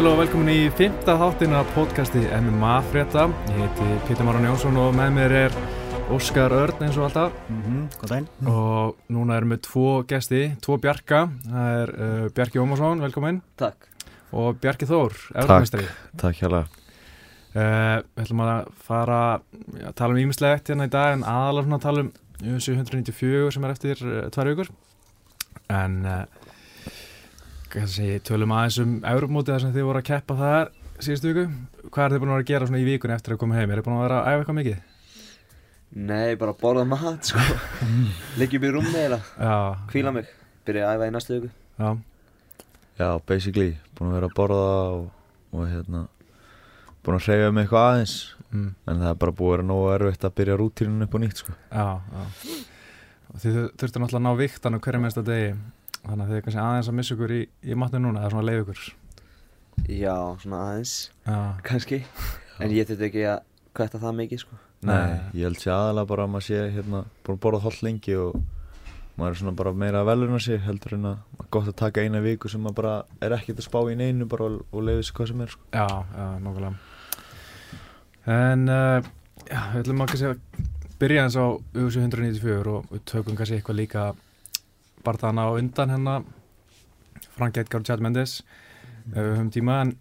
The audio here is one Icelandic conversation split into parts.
Sæl og velkomin í fymta þáttin af podcasti MMA frétta. Ég heiti Pítur Máran Jónsson og með mér er Óskar Örn eins og alltaf. Mm -hmm, Góð dæn. Og núna erum við tvo gesti, tvo Bjarka. Það er uh, Bjarki Ómarsson, velkomin. Takk. Og Bjarki Þór, eurumestri. Takk hjálpa. Uh, við ætlum að fara að tala um ímislegt hérna í dag en aðalega svona að tala um 794 sem er eftir uh, tvær vikur. En... Segi, tölum aðeins um Európmótið þar sem þið voru að keppa þar síðustu viku. Hvað er þið búin að vera að gera svona í vikun eftir að koma heim? Er þið búin að vera að æfa eitthvað mikið? Nei, bara borða mat sko Liggjum í rúmni eða Já. Kvíla mig Byrja að æfa í næstu viku Já. Já, basically, búin að vera að borða og, og hérna, búin að hreyfa mig eitthvað aðeins. Mm. En það er bara búið að vera nógu erfitt að byrja rútírinu upp á nýtt, sko. Já, já. Og þið þurftu náttúrulega að ná viktan á hverju mesta degi. Þannig að þið er kannski aðeins að missa ykkur í, í matnu núna, er svona leið ykkur. Já, svona aðeins Já. Kannski En ég þurfti ekki að kvæta það mikið sko Nei. Ég held sér aðalega bara að maður sé hérna, búin að borða hálf lengi og maður er svona bara meira að veluna sig heldur en að maður er gott að taka eina viku sem maður bara er ekkert að spá í neinu bara og, og leiði sig hvað sem er, sko. Já, já, nokkulega. En, uh, já, við ætlum að kannski að byrja eins á USU 194 og við tökum kannski eitthvað líka barðana á undan hennar Frank Edgar og Chad Mendes ef við höfum tíma en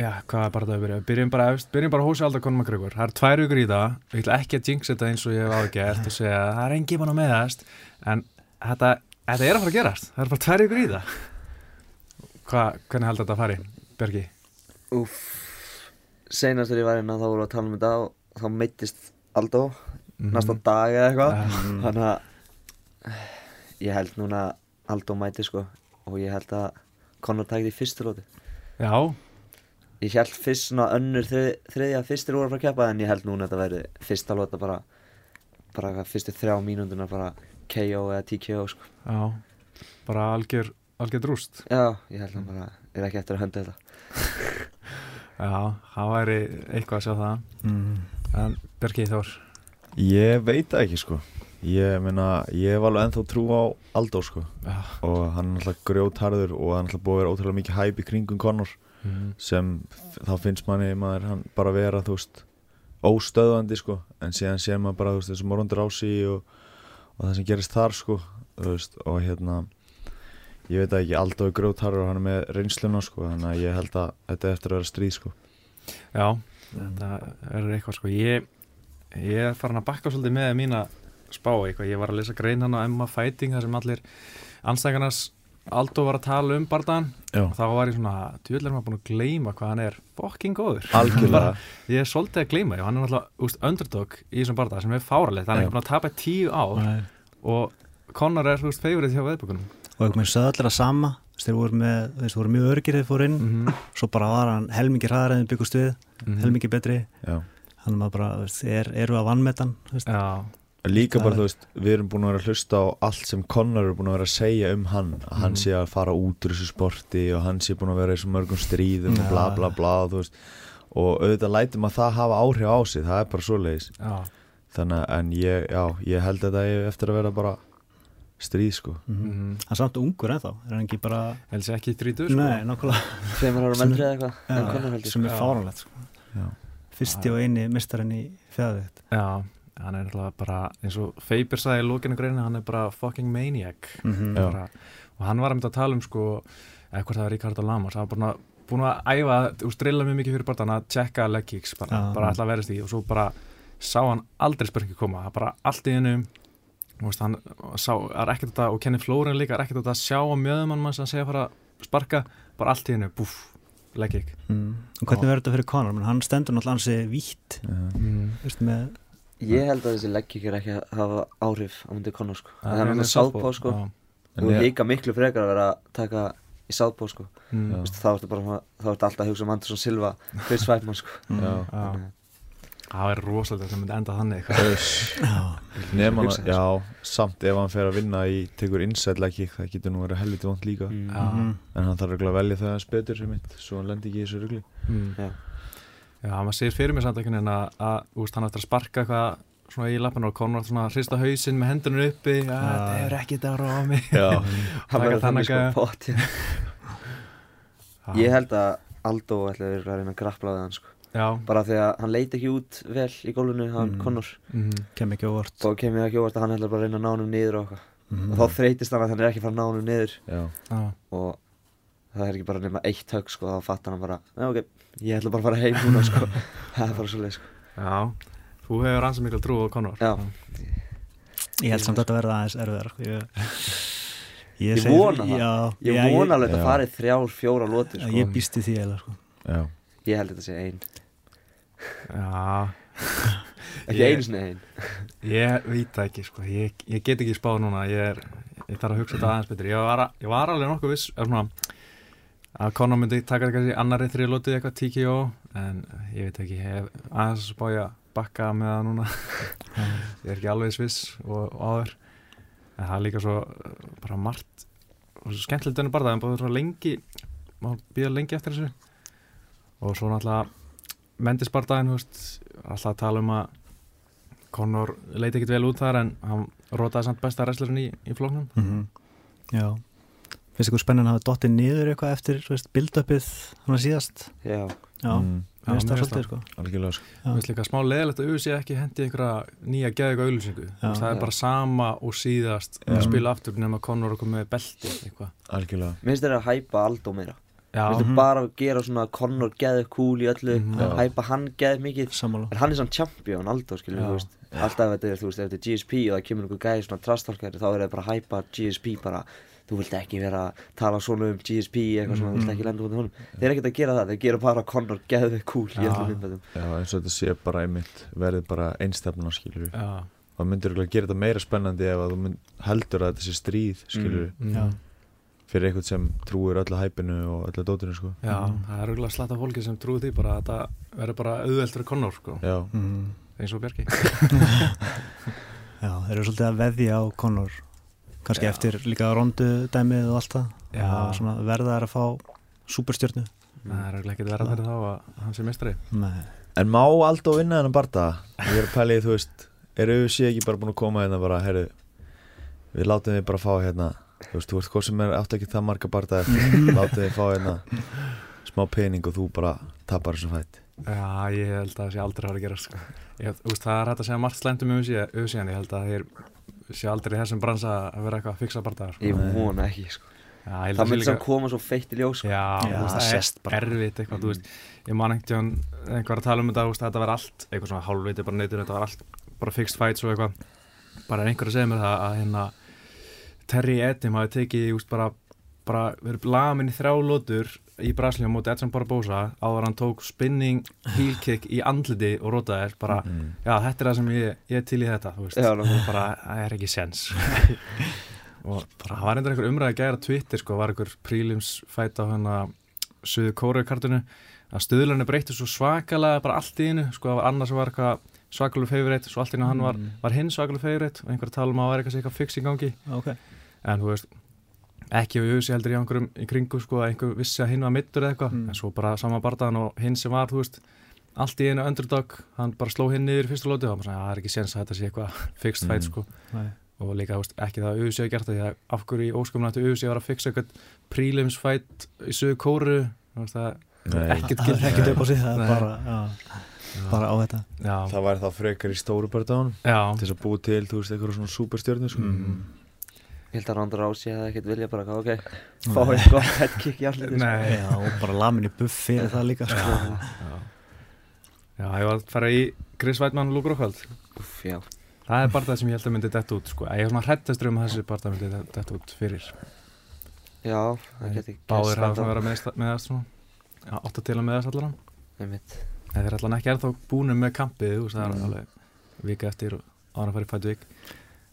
já, hvað er bara það að byrja? Byrjum bara, efst, byrjum bara hósi aldar konum að krökkur það er tvær vikur í það, ég ætla ekki að jinx þetta eins og ég hef ágært og segja að það er engi mann að meðast. En þetta, þetta er að fara að gerast. Það er bara tvær vikur í það. Hva, hvernig heldur þetta að fari, Bergi? Úff. Seinast þegar ég var hérna þá voru að tala um þetta og þá meittist Aldo. Mhm. Næsta dag eða eitthvað. Ja. Þannig að Ég held núna að Aldo mæti sko Og ég held að Conor tækði í fyrstu lóti Já, Ég held fyrst svona önnur þrið, þriðja fyrstir voru að fara að keppa en ég held núna að þetta verði fyrsta lóta bara bara fyrstu þrjá mínúnduna bara KO eða TKO sko. já, bara algjör, algjör drúst. Já, ég held að bara er ekki eftir að hönda þetta. Já, það væri eitthvað að sjá það. Mm. En Björki Þór, Ég veit ekki, sko. Ég meina, ég hef alveg ennþá trú á Aldó, sko. já, Og hann er alltaf grjótharður og hann er alltaf búið að vera ótrúlega mikið hæp í kringum Conor. mm. sem f- þá finnst manni maður hann bara vera þú veist óstöðandi sko en síðan sér maður bara þú veist þessum morgundur ási og, og það sem gerist þar sko veist og hérna ég veit ekki Aldó er grótarur og hann er með reynsluna sko þannig að ég held að þetta er eftir að vera stríð sko já, þetta er eitthvað sko. Ég, ég er farin að bakka svolítið með mína spá eitthvað. Ég var að lesa grein hann á Emma Fighting þar sem allir anstækarnas Aldo var að tala um bardaðan Já. og þá var ég svona, djúvel er maður búin að gleyma hvað hann er fucking góður. algjörlega Ég er svolítið að og hann er náttúrulega underdog í þessum bardaða sem er fáralegt. Hann er búin að tapa tíu ár Nei. og Conor er, þú veist, favorite hjá veðbökunum. Og einhvern veginn sögðu allir að sama þeir voru, með, þeir voru mjög örgir þeir fóru inn Mm -hmm. svo bara var hann helmingi hraðar en þeir byggust við Mhm. helmingi betri Já. hann var bara, veist, er, eru að vannmetan Já, líka bara þú veist við erum búin að vera að hlusta á allt sem Conor er búin að vera að segja um hann. Að hann Mhm. sé að fara út úr þessu sporti og hann sé búin að vera í svo mörgum stríðum og bla bla bla þú veist. Og auðvitað lætum að það hafa áhrif á sig það er bara svoleiðis. Já, þannig að en ég, já, ég held að það er eftir að vera bara stríð sko. Mm mm -hmm. hann er samt ungur ennþá er hann ekki bara, helst ekki þrítur sko. nei, Sem- eða er fáranlegt sko. Já. fyrsti og eini mistarinn í fjæðvitt Já, hann er náttúrulega bara eins og Faber sagði í lókinu greina hann er bara fucking maniac. Mm -hmm. Bara, og hann var að mynda að tala um sko eða hvort það var Ricardo Lamas. Hann var bara búin að æfa og strilla mjög mikið fyrir bara hann að checka leg kicks bara, Já. bara alltaf verðist í og svo bara sá hann aldrei spurningi koma. Bara allt í hennu hann sá, er ekkert þetta og Kenny Flóren líka er ekkert þetta að sjá á mjöðum hann sem segja að fara að sparka. Bara allt í hennu, búff, leg kick. Mm. og hvernig verður þetta fyrir Conor? Hann stendur náttúrulega hansi vítt. Mm. með, Ég held að þessi leggík er ekki að hafa áhrif á myndi Conor sko. Það er er að sáðpá sko. En Þú hika miklu frekar að vera að taka í sáðpá sko. Mm. Veist, Þá ertu bara svona- þá ertu alltaf að hugsa um Anderson Silva Chris Weidman sko. Að- það er rosalega sem myndi enda þannig já, Nefn Hugsa hann, já, samt ef hann fer að vinna í tekur inside leg kick, það getur nú verið helviti vond líka Mm. Já. Mhm. en hann þarf örugglega að velja það spötur sem mitt svo hann lendi ekki í þessu rugli mm. Já. Maður segir fyrir mig samt ekki en að, að úst, hann eftir að sparka eitthvað svona í lappinu og Conor svona að hrista hausinn með hendunum uppi. Að það er ekki þetta að ráða mig. Já, Hann verður þannig sko pott já. það Ég held að Aldo ætlaði að reyna að grappla við hann sko. Já, Bara því að hann leiti ekki út vel í gólfinu, hann Mm. Connor mhm, kem ekki óvart. Þá kemur ekki óvart að hann ætlaði bara að reyna að ná hann nýður og eitthvað. Mhm. Og þá þreytist hann að hann er ekki að fara að ná hann niður. Já, já, Og það er ekki bara nema eitt högg sko, þá fattar hann bara ok, ég ætla bara að fara heim núna sko. Það er bara svo leið sko. Já. Þú hefur ansið mikil trú á Conor. Já. Ég held samt að þetta verða aðeins erfiðar sko. Ég, Ég segi- vona það. já, Ég já, vona alveg að þetta farið þrjár, fjóra lóti Ég, sko. ég býst í því eða sko. já, Ég held þetta sé ein. Já, Ekki Ég- einu sinni ein. Ég veit það ekki sko. Ég, ég get ekki spáð núna. Ég, er, ég þarf að hugsa þetta aðeins betur. Ég var, ég var alveg nokkuð viss er svona, að Conor myndi taka þetta kannski annari þriðlótið eitthvað TKO en ég veit ekki, hef aðeins að bakka með það núna. Ég er ekki alveg sviss og, og áður. En það er líka svo bara margt og svo skemmtilegt enn bara það en bara svo lengi maður býða lengi eftir þessu. Og svo náttúrulega mendisbardaðin, alltaf að tala um að Conor leiti ekkit vel út þar en hann rótaði samt besta wrestlerin í, í flóknum mm Já Finnst ykkur spennan að hafa dottið niður eitthvað eftir build-upið hann síðast? Já, Já, mm, Já, mér finnst það. svolítið sko. algjörlega sko. Mér finnst líka smá leðilegt að auðvitað ekki hendi einhverja nýja geðuga auðlýsingu það er bara sama og síðast Já. að spila aftur nema Conor okkur með belti eitthvað. Algjörlega. Mér finnst þeirra að hæpa Aldo meira. Mér finnst þeirra bara að gera svona Connor geðið cool í öllu. Já. Hæpa hann geðið mikið. Sammála. En hann er svona champion, Aldo, skilur, Já. þú veist. Alltaf ef þetta er, þú veist, ef þetta er GSP og það kemur einhver gæði svona trastalkari þá er það bara að hæpa GSP bara Þú vilt ekki vera að tala svona um GSP eitthvað svona, þú vilt ekki lenda út í honum. Þeir eru ekkert að gera það, þeir gera bara Connor geðið cool í öllum myndbætum Já, eins og þetta sé bara einmitt verið bara einstefna skilur við já, Það myndir örugglega gera þetta meira spennandi ef að þú mynd, heldur að þetta sé stríð skilur við mm, Já. fyrir eitthvað sem trúir öllu hæpinu og öllu dótinu sko. Já það er auðvitað slatta fólki sem trúi því bara að þetta verður bara auðvelt fyrir Conor sko, Já, mm. eins og Bjarki. Já, þeir eru svolítið að veðja á Conor kannski Já. eftir líka rondu dæmið og allt það og verða þær að fá superstjörnu það er ekki verða fyrir þá að hann sé mestari Nei, En má Aldo vinna þennan barda? Ég er að pæla í, þú veist, eru við sé ekki bara búin að koma hérna bara, herru, við látum þið bara fá hérna, þú veist, þú veist, hvað sem er átt ekki það marga eftir, látum þið fá hérna smá pening og þú bara tapar þessu fætt. Já, ég held að það sé aldrei að fara að gera sko. ég, úst, það er hægt að segja margt slæmt um auðsíðan ég held að þeir sé aldrei þessum bransa að vera eitthvað að fixa bardaðar sko. Ég vona ekki, sko. Já, Það myndi líka- samt koma svo feitt í ljós, sko. Já, Já, það er bara. erfitt eitthvað, þú veist, ég man einhvern veginn einhver að tala um þetta, að þetta var allt eitthvað svona hálfviti bara neytur, þetta var allt bara fixed fights og eitthvað, bara er einhver að segja mér það að hérna Terry Edim hafi tekið, þú veist, bara bara verið lamin í þrjá lótur í Brasilíum móti Edson Barbosa áður hann tók spinning heel kick í andliti og rótaði bara, Mm. já, þetta er það sem ég, ég er til í þetta, þú veist, Já, bara, það er ekki sens og bara, það var einhver einhver umræði gæra Twitter, sko, var einhver prílims fæt á hérna Suðu Kórukartinu að stöðlunni breytti svo svakalega bara allt í einu, sko, annars var eitthvað svakalur favorite, svo allt í einu hann var, var hinn svakalur favorite og einhver að tala um að það var eitthvað, fix í gangi, ok. En þú veist ekki á jössi heldur í einhverjum í kringu sko að einhver vissi að hinn var mittur eða eitthvað. Mm. en svo bara sama bardaðan og hinn sem var þú veist, allt í einu underdog hann bara sló hinn niður í fyrsta lóti og bara sagði, "Já, það er ekki séns að þetta sé eitthvað fixed fight Mm. sko. Nei. og líka veist, ekki það að auðvitað hafi gert það því að af hverju í til auðvitað var að fixa eitthvað prelims fight í sögu kóru ekkert er ekkert upp á sig, það Nei. er bara, á þetta. Já, Það væri þá frekar í stóru bardaðunum já, til þess að búa til, þú veist, Ég held að Ronda Rousey hefði ekkert vilja bara, ok, fá eitt gott headkick í allir nei Já, og bara lamin í buff fyrir það líka sko. já, já. já, ég var að fara í Chris Weidmann og Luke Rockhold Það er bara það sem ég held að myndi dett út sko. Ég er svona hrættastur um að þessi bara myndi dett- dett út fyrir Já, það geti Báðir hafa verið með, með það svona til að með þess. En þeir er allan ekki ennþá búinu með kampið þú veist, Það er Mm. alveg vika eftir og ára að fara í fætt vik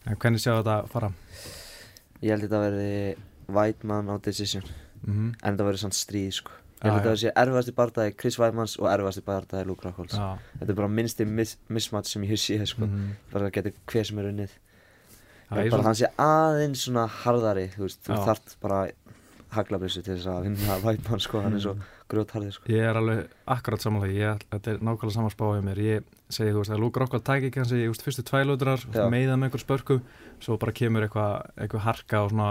En hvernig sjá þetta fara? Ég held að þetta verði Whiteman á decision. Mm En þetta verði sann stríð, sko. Ég held að þetta sé erfiðasti barndagi Chris Whitemans og erfiðasti barndagi Luke Rockholds Já, Þetta er bara minnsti mis mismatch sem ég sé, sko. Mm Bara að geta hver sem er unnið. En ég bara svona- hann sé aðeins svona harðari, þú veist. Þú Já. þarft bara haglabissu til þess að vinna Vætmann sko, hann er svo grjótharðið sko. Ég er alveg akkurat samanlega, ég, þetta er nákvæmlega saman spáðið mér, ég segi þú veist að Luke Rockhold tæki kannski, ég veist, fyrstu tvælóturar Já. meiða með einhver spörku, svo bara kemur eitthvað eitthvað harka og svona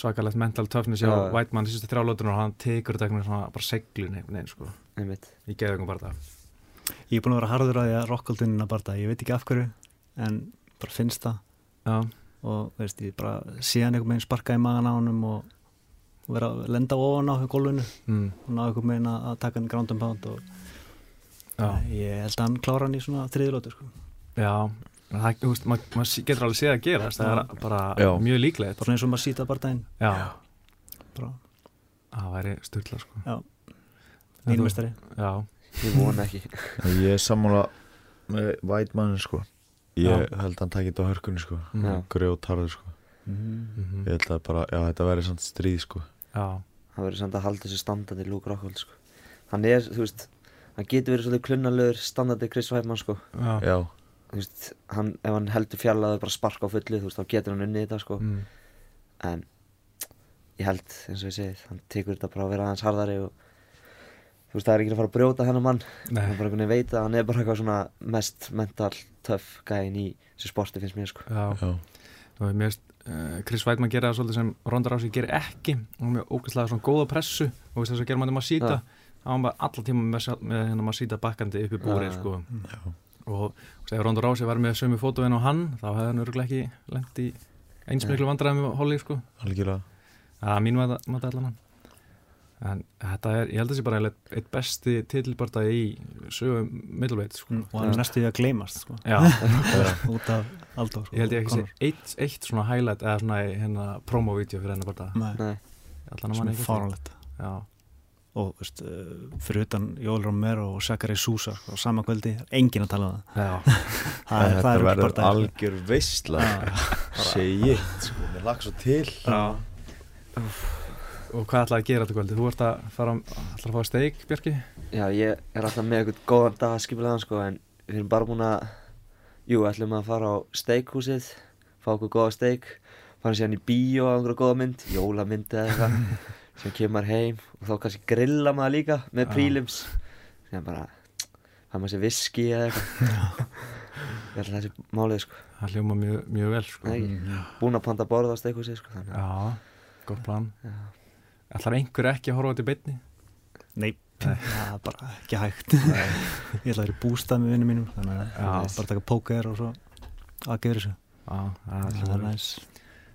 svakalegt mental toughness hjá Já. Whiteman í fyrstu þrjálóturar og hann tekur þetta eitthvað svona bara seglun einhvern veginn sko, ég geði bara það. Ég er búin að vera harður á því að Rockholdunina bara ég veit ekki af hverju en bara finnst það. Já, og veist ég bara síðan einhvern veginn sparka í magan á honum og, og vera að lenda ofan á gólfinu mm, og ná einhvern veginn að að taka hann ground and pound og já, ég held að hann klára hann í svona þriðlótu sko. já það, þú veist, maður mað getur alveg séð að gerast það er bara Já. mjög líklegt. Bara eins og maður sýta bara daginn. Já, bara. Það væri styrla sko. Já. Nýrmestari Já, Ég vona ekki. Ég er sammála með Vætmann sko. Ég Já. held að hann takit á hörkunni sko. Mm. Grjótarður sko. Mhm, Ég held að bara, já þetta væri samt stríð sko já, Hann verður samt að halda þessu standandi Luke Rockhold sko. Hann er, þú veist, hann getur verið svolítið klunnalegur standandi Chris Vætmann sko. já, Já, Þú veist, hann, ef hann heldur fjallaður bara sparka á fullu, þú veist, þá getur hann unnið þetta sko. mm, En ég held, eins og ég segið, hann tekur þetta bara að vera aðeins harðari og þú veist, það er ekki að fara að brjóta hennar mann. Nei. Hann bara einhvern veginn veit að hann er bara eitthvað svona mest mental tough gæinn í þessu sporti finnst mér sko. já já, mér veist uh, Chris Weidmann gera það svolítið sem Ronda Rousey gerir ekki. Og hann er ógæslega svona góða pressu og veist þess að gera maður Masita hann var bara allan tíma með, með hennar Masita bakkandi upp í búri Já. sko. já, og segja Ronda Rousey var með sömu fótóin á hann þá hefði hann örgulega ekki lent í eins miklu vandræðum með Holly sko. algjörlega. Það er mín maður allan. hann en þetta er, ég held að þessi bara eitt, eitt besti titilbarta í sögum middleveit sko. og hann er næstu því að gleymast sko. já, út af Aldo sko, ég held ég ekki sé eitt, eitt svona highlight eða svona í hérna promo-vídeó fyrir hennar barta Nei, er fáránlegt. Já, og veist, uh, fyrir utan Jóel Romero og Zachary Sousa sko, á sama kvöldi, enginn að tala um það. Já, það er, það Þetta er verður algjör veistla Segið, sko, mér lag svo til. Já. Og hvað ætlaði að gera þetta kvöldi? Þú ert að fara ætlaði að fá steik, Björki? já, ég er alltaf með eitthvað góðan dag skipilegan sko, en við erum bara búin að, jú, ætlum að fara á steikhúsið, fá okkur góða steik, fara síðan í bíó á einhverja góða mynd, jólamynd eða eitthvað, sem kemur heim og þá kannski grilla maður líka með prílims, sem bara, hafa maður sér viski eða eitthvað, ég að þessi málið sko, Það hljóma mjög, mjög vel, sko. Ekki? búin að panta borð á steikhúsið sko, þannig að, Já, gott plan. já, Ætlar einhver ekki að horfa til beinni? nei, það er bara ekki hægt ég ætla að vera í bústað með vinnum mínum þannig að Já. bara að taka póker og svo að gefa þessu Já, það það er vel. næs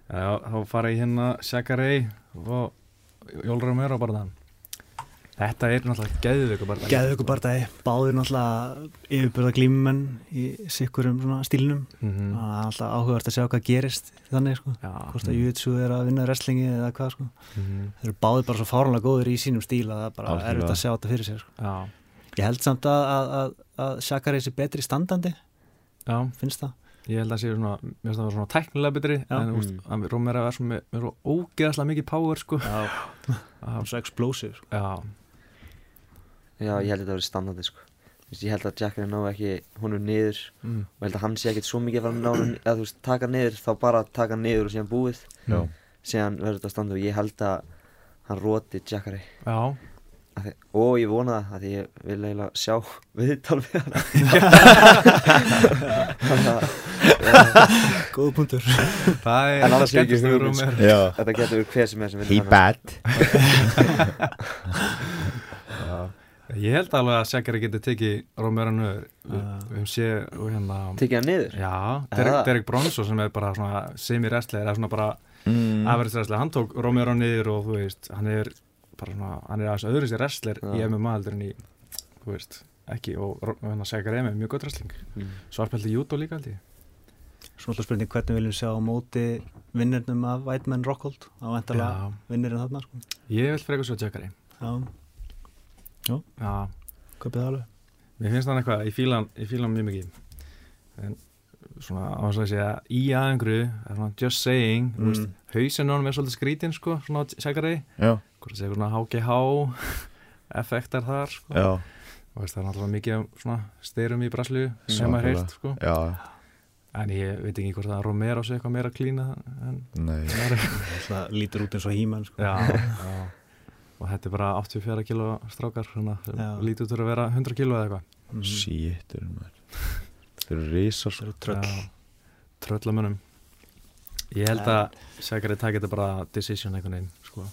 Já, þá fara ég hérna Shakarei og Jólra mér á barðan. Þetta er náttúrulega geðveiku barðan. Geðu ykkur bara dagi, báðir náttúrulega yfirbyrða glímumenn í sikkurum svona stílnum Mm það er alltaf áhugavert að sjá hvað gerist þannig sko, Já. hvort að Jutsu er að vinna wrestlingi eða hvað sko, Mhm. þeir eru báðir bara svo fáránlega góðir í sínum stíl að það er bara erfitt að sjá þetta fyrir sér sko. Já, ég held samt að, að, að, að Shakari sé betri standandi, já, finnst það ég held að sé svona, mér finnst það að vera svona tæknilega betri, Já. en mm. Rómera er svona með, með svo ógeðslega mikið power, sko. Já, Já, svo explosive sko. já, já, ég held að þetta verið standandi sko, ég held að Jack er ná ekki honum niður mm. og ég held að hann sé ekkert svo mikið að fara að ná honum, eða þú veist, taka niður, þá bara taka niður og síðan búið, Já, síðan verður þetta að standa og ég held að hann roti Jackari já, Af því- og ég vona það, að því ég vil eiginlega sjá viðtal við hann Þannig að góð punktur. Það er hugmynd, sko. Rómera. já. Þetta getur hver sem er sem vil He hann bad. Já. Ég held alveg að Shakarei geti tekið sé og hérna, tekið hann niður já, Er Derek? Derek Bronson sem er bara svona semi-wrestler, eða svona bara mm. afverðisræslega, hann tók Romero niður og þú veist, hann er bara svona, hann er aðeins öðru sér wrestler í Já. MMA heldur en í, þú veist, ekki og hann að segja með mjög gott wrestling mm. svarpældi Júdó líka held ég Svo alltaf spurning hvernig viljum við sjá á móti vinnirnum af White Man Rockhold á Já. vinnirinn þarna sko. ég vil frekar svo Jackari Já, já, köpið það alveg. Mér finnst hann eitthvað, ég fíla hann, ég fíla hann mjög mikið. En svona á þess að segja í aðengru, just saying mm. Veist, hausinn á hann er svolítið skrítin sko, svona Já, hvort það segja svona HGH effektar þar sko. já, og veist, það er náttúrulega mikið af svona styrum í Braslíu sem maður heyrt sko. já. En ég veit ekki hvort að Romero sé eitthvað meira klína en Nei, Það lítur út eins og híman sko. já, já og þetta er bara 84 kilo strákar lítið út að vera 100 kilo eða eitthvað. Sítur maður. Þeir eru risar sko tröll. Tröllamönnum ég held að Sækari takit þetta bara decision einhvern veginn sko.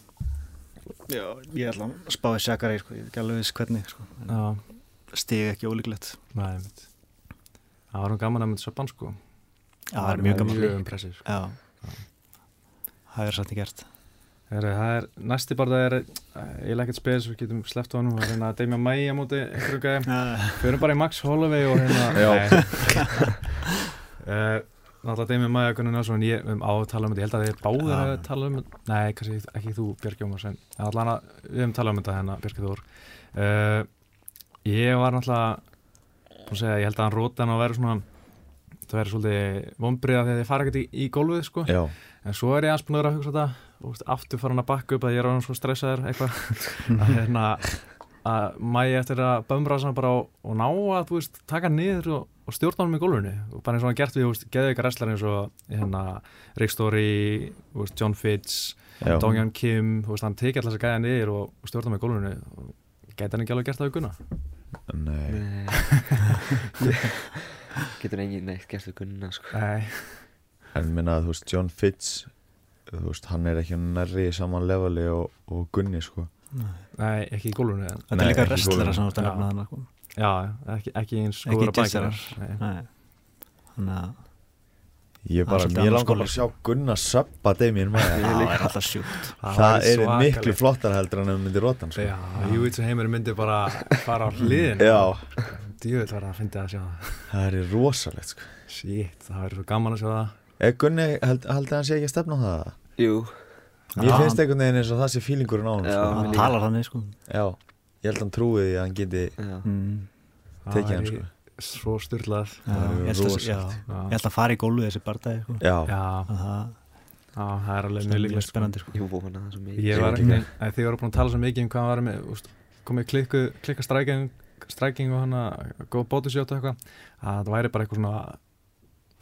Já, ég ætla að spáði Shakari sko. Ég er ekki alveg viss hvernig sko. Stig ekki ólíklegt. Nei, það var nú gaman að mynda Söpan sko. Já, það er mjög gaman. sko. Já. Það er satt í gert það er, næsti bara það er eh, ég lekkert spes, við getum sleppt á hann og reyna að deimja mæi á móti einhverjum gæðum við erum bara í Max Holloway og hérna Já. uh, náttúrulega deimja mæi að Gunnar Nelsson ég um á að tala um þetta, ég held að þið báður Já. að tala um þetta, nei, kannski ekki þú Björk Jómas en allan að við höfum talað um þetta hérna Björk Þór. Uh, ég var náttúrulega búin að segja, ég held að hann róta hann að vera svona það verður svolítið vombriða þegar þið fara ekkert í, í gólfið sko. Já, En svo er ég búin að hugsa þetta. og veist, aftur fara hann að bakka upp að ég er á hann svo stressaður eitthvað. Að hérna að mægi eftir að bömra svona bara og, ná að þú veist taka niður og, og stjórna hann í gólfinu. Og bara eins og hann gert við, þú veist, geðu ykkur wrestlar eins og hérna Rick Story, þú veist, John Fitz já. Donghyun Kim, þú veist, hann tekið alltaf þess að gæða niður og, og stjórna hann í gólfinu. Og gæti hann ekki alveg gert það við Gunna Nei, Nei. Getur engin neitt gert við gunna sko. Nei, en minna að þú veist John Fitz Þú veist, hann er ekki nærri í saman leveli og, og Gunni sko. Nei, ekki í en, Þetta er líka sem þú ert að nefna þannig sko. Já, ekki, ekki eins Ekki góður að bækja jazzarar. Nei. Nei. Þannig að Ég Það er bara, annar langar skóli. bara að sjá Gunna söppa Damien Já, það er Það er miklu flottar heldur en ef myndi rótan sko. Já, Júvits heimur myndi bara fara á hliðin Já, Djúvill var að fyndi að sjá það. Það er rosalegt sko. Shit, það verður svo gaman að sjá það. Er Gunni, held, held að hann sé ekki að stefna á það? Jú, Mér Já. finnst einhvern veginn eins og það sé fílingurinn á hann Já. sko. Hann líka. talar þannig sko Já, ég held að hann trúi því að hann geti mm. Tekið hann sko. Svo styrlað er ég held að- að fara í gólfið þessi bardagi sko. Já, já, Að Það já, það er alveg er mjög líklegt sko. spennandi sko. Jú, vona það svo mikið Ég var ekki, líka. að þið voru búin að tala svo mikið um hvað hann var með úst, komið klikku, klikka stræking og hann að góða bótusjótt og eitthvað að það væri bara eitthvað svona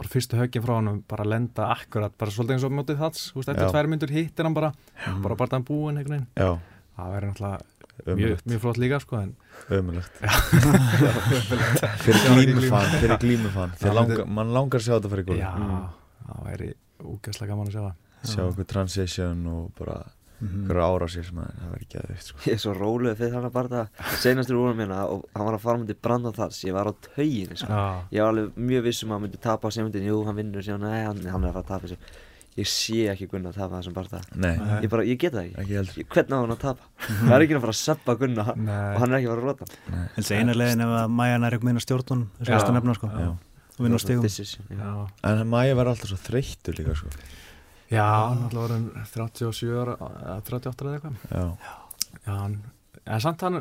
bara fyrstu höggin frá hann bara lenda akkurat, bara svolítið eins og mótið þats eftir tvær myndur hittir hann bara bara bara þann búin einhvern veginn. Það væri náttúrulega mjög, mjög flott líka sko en Ömulegt Fyrir glímufan, fyrir glímufan. Fyrir Já, langa, mann langar að sjá þetta fyrir góð já, Mm. það væri úgæslega gaman að sjá það. Sjá okkur transition og bara Okkur ára sér sem að það verður ekki aðeitt sko. Ég er svo róluð fyrir hann að barða Senastur úr minna og hann var að fara myndi branda þars Ég var á tauginu sko. já, Ég var alveg mjög vissum að hann myndi tapa á semundin Jú, hann vinnur síðan, nei, hann, hann er að fara að tapa þessu Ég sé ekki Gunna að tapa þessum Nei. Ég bara, ég get það ekki ekki Hvernig á hann að tapa? Það er ekki að fara að seppa Gunna og nei, hann er ekki að fara að rota Helst eina leiðin ef að Maja nær ekki meina stjórnun þess sko Já. og vinna á stigum Decision, já. já En Maja var alltaf svo þreyttur líka sko. Já, hann alltaf var hann 37 ára, eða 38 eða eitthvað. Já, Já, hann, en samt hann,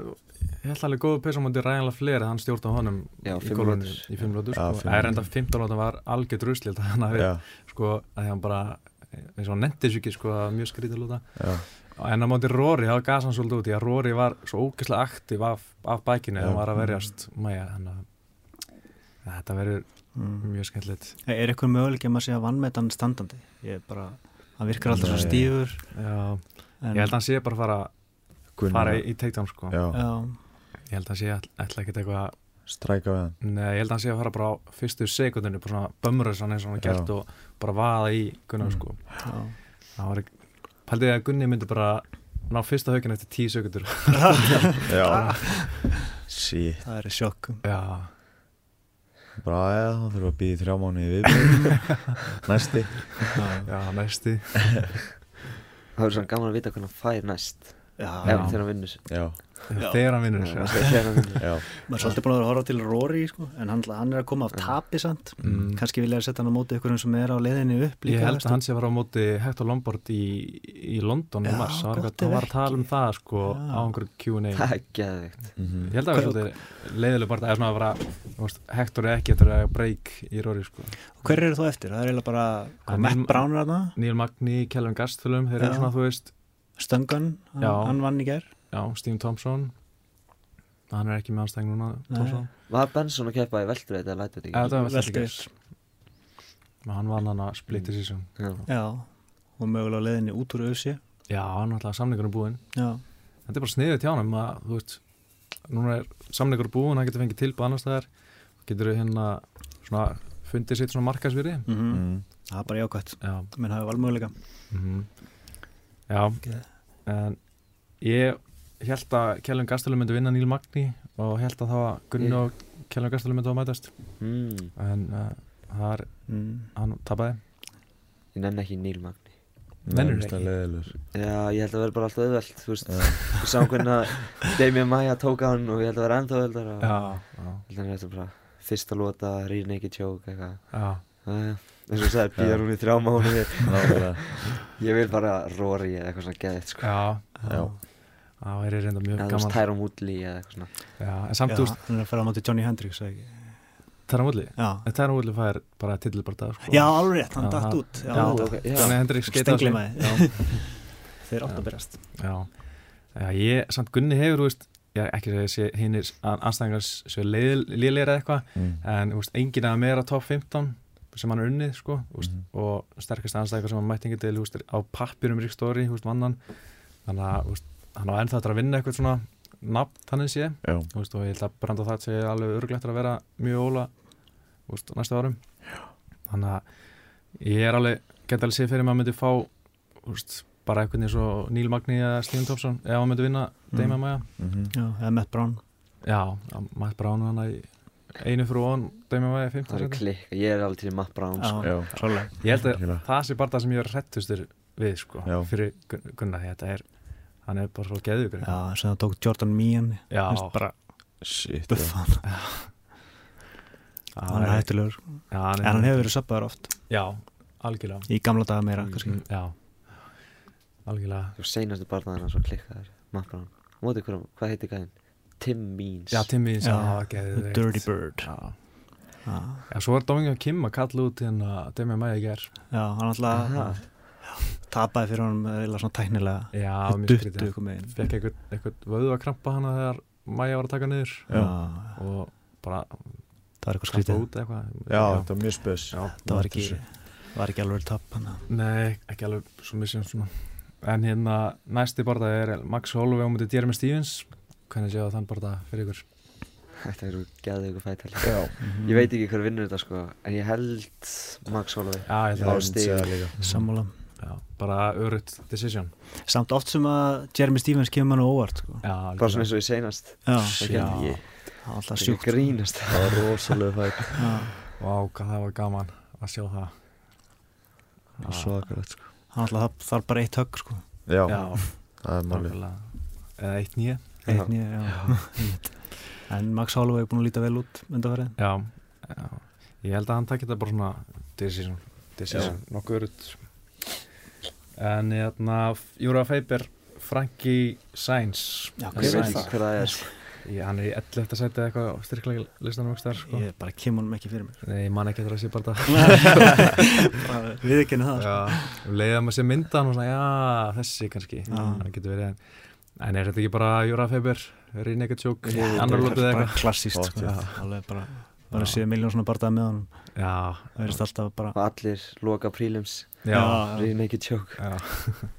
ég held alveg góðu peysa á mútið ræðanlega fleiri, hann stjórna honum Já, í mínútur. í 5 lótur, Já, sko. Það er enda mínútur. 15 lóta var algjör drusli, þetta hann hafi, já, sko, að hann bara, eins og hann nefndi sér ekki, sko, að mjög skrítið lóta. já, En á mútið Rory, þá gasa hann svolítið út í að Rory var svo ógeðslega aktiv af, af bækinu, hann var að verjast mæja, þannig að þetta verður mm. mjög skemmtilegt. Er eitthvað möguleik að maður sé að vannmetan standandi? Ég er bara, hann virkar alltaf svo stífur Já, en, ég held að hann sé bara fara, Gunnar fara í, takedown, sko. Já, Já, Ég held að hann sé all- ætla ekkert eitthvað stræka við hann Nei, ég held að hann sé að fara bara á fyrstu sekundinu, bara svona bömröðs hann eins og hann gert og bara vaða í Gunnar Mm. sko. já Það var ekki, paldið að Gunni myndi bara ná fyrsta haugin eftir tíu sekundur. Já Sí, Það er sjokk Já, bara aðeða, þá þurfum við að býða þrjá mánu í viðbyrð Næsti já, næsti. Það er svona gaman að vita hvernig hann fær næst Já, Ef Já. þegar hann hann vinnur. Já. Þegar hann vinnur. Maður er svolítið búin að vera að horfa til Rory sko, en hann, hann er að koma af tapi samt. Mm. kannski vilja að setja hann á móti ykkur sem er á leiðinni upp líka Ég held að hann sé að fara á móti Hector Lombard í, í London í Já, mars. Það var, gott eitthvað, hann ef var að tala um það sko á einhverju Q&A. Það er geðvikt mhm. Ég held að það var svolítið leiðileg bara, að vera, Hector er ekki eftir að break í Rory sko. Og hver eru þú eftir? Það er bara Matt er- Brown er þarna. Neil Magni, Kelvin Gastelum, Stöngan, hann, vann í gær Já, Steve Thompson. Hann er ekki með anstæðing núna. Var Benson að keppa í velturveit eða Ja, ekki? það var viss. hann vann hann að split decision Já, Já, og mögulega á leiðinni út úr auðsi já, hann alltaf samningur er búinn. Já, þetta er bara sniðið tjánum að þú veist, núna er samningur búinn hann getur fengið tilbúð annars staðar. Getur hérna svona fundið sitt svona markasvýri mm mm. það er bara jákvæmt já, menn hafi valmöguleika. Mm já. En ég held að Kjellum Gastelum myndi vinna Níl Magni og held að það var Gunni Ég- og Kjellum Gastelum myndi að mætast. Mm, en uh, það er, mm. hann tapaði. Ég nenni ekki Níl Magni það er leiðilegur Já, ég held að vera bara alltaf auðvelt Þú veist, við sáum hvernig að Damien Maia tók á hann og ég held að vera ennþá auðveldar og já, ég já, held að er þetta bara fyrsta lota, rear naked choke eitthvað. Já, Jæja, eins og þú sagði, býða hún í þrjá Nákvæmlega. Ég vil bara Rory eða eitthvað svona geðið sko. Já, Já. Það væri reynda mjög Eða þú veist, gaman Tyron Woodley eða eitthvað svona já, en Já, samt veist, hann er að fara á móti Johnny ekki? Tæra Múli Já, Tæra Múli fær bara titilbarta sko. já alveg rétt, hann Já, datt það- út Já, já, já, ok, já. Johnny Hendricks skeita á sig. Þeir átt Já. að berast Já, já ég, samt Gunni hefur, veist, er ekki að segja hinnir anstæðingar séu liðleira eða eitthvað, Mm. en veist, enginn að meira top 15 sem hann er unnið, sko, veist, Mhm. og sterkast anstæðingar sem hann mætti ekki til, á pappirum Rick Story, þú veist, vannan, þannig að, hann á ennþá eftir að vinna eitthvað svona nafn þannig sé, Já, þú veist, og ég held að branda það sé alveg örglegt að vera mjög óla, þú veist, næstu árum. Þannig að ég er alveg, get alveg séð fyrir að myndi fá, þú veist, bara eitthvað eins og Neil Magni eða Steven Thompson, ef hann myndi vinna Mm. Maja. mhm. Já, eða Matt Brown Já, Matt Brown hann í einu fyrir ofan Dame Maja Það 15 er klikk, ég er alveg til Matt Brown sko. Já. Ég held að það sé bara það sem ég er hrettustur við, sko, Já. fyrir Gun- Gunnar, því þetta er, hann er bara svo geðugur. Já, sem það tók Jordan Meehan Já, bara Shit, já. buffan Hann er hættulegur Já, En hann hefur verið söppaður oft Já, algjörlega. Í gamla daga meira, Mm. kannski Já, algjörlega. Þú seinastu barnaðina svo klikkaður Matt Brown Móti hverjum, hvað heitir gæðin? Tim Means Já, Timmy, Já, já, geðugur. Dirty Bird Já. Já, Já, svo er Domingo Kim að kalla út hérna Demi í ger já hann alltaf. Tapaði fyrir honum eða svona tæknilega. Já, mjög ykkur megin Fekk eitthvað, eitthvað vöðu að krampa hana þegar Maja var að taka niður. Já, og bara það var eitthvað krampa skrítið. út eitthvað. Já, þetta var mjög spes. Já. Það var ekki, var ekki alveg tap hann Nei, ekki alveg svo missum svona. En hérna, næsti barða er Max Holloway á mútið Jeremy Stevens. Hvernig séu þann barða fyrir ykkur? Þetta er geðið ykkur fætali. Já, Ég veit ekki hver vinnur þetta sko En ég held Max Holloway Já, ég Já, ætla að stig. segja líka Sammála Já, bara örutt decision. Samt oft sem að Jeremy Stevens kemur hann á óvart sko. Já, Bara svona eins og ég seinast. Já, Það það var alltaf Það sjúkt. grínast. Það var rosalega fætt Vá, hvað það var gaman að sjá það. Og svakalegt sko. Hann alltaf þarf bara eitt högg sko. Já, Já, það er málið. Eða eitt nýja Eitt nýja, já. En Max Holloway er búin að líta vel út undanferðin Já, já, ég held að hann takki þetta bara svona decision, decision nokkuð örutt En hérna, Júra Feiber Frankie Sainz Já, Ég veit ekki hver það er sko. ég, Hann er í 11. sæti eða eitthvað á styrklega listanum ekki þar sko. Ég bara kemur honum ekki fyrir mér Nei, ég man ekki að það sé bara það Við ekki það sko. Já, leiða maður sér myndan og svona, já, þessi kannski Já. Það getur verið en En er þetta ekki bara Júra Feiber, Rineka Tjók, Já, annar lótið eða bara eitthvað klassíst sko. Alveg bara bara séð miljón svona barðað með honum. Já, það verðist alltaf bara allir loka prílims. Naked Choke Já,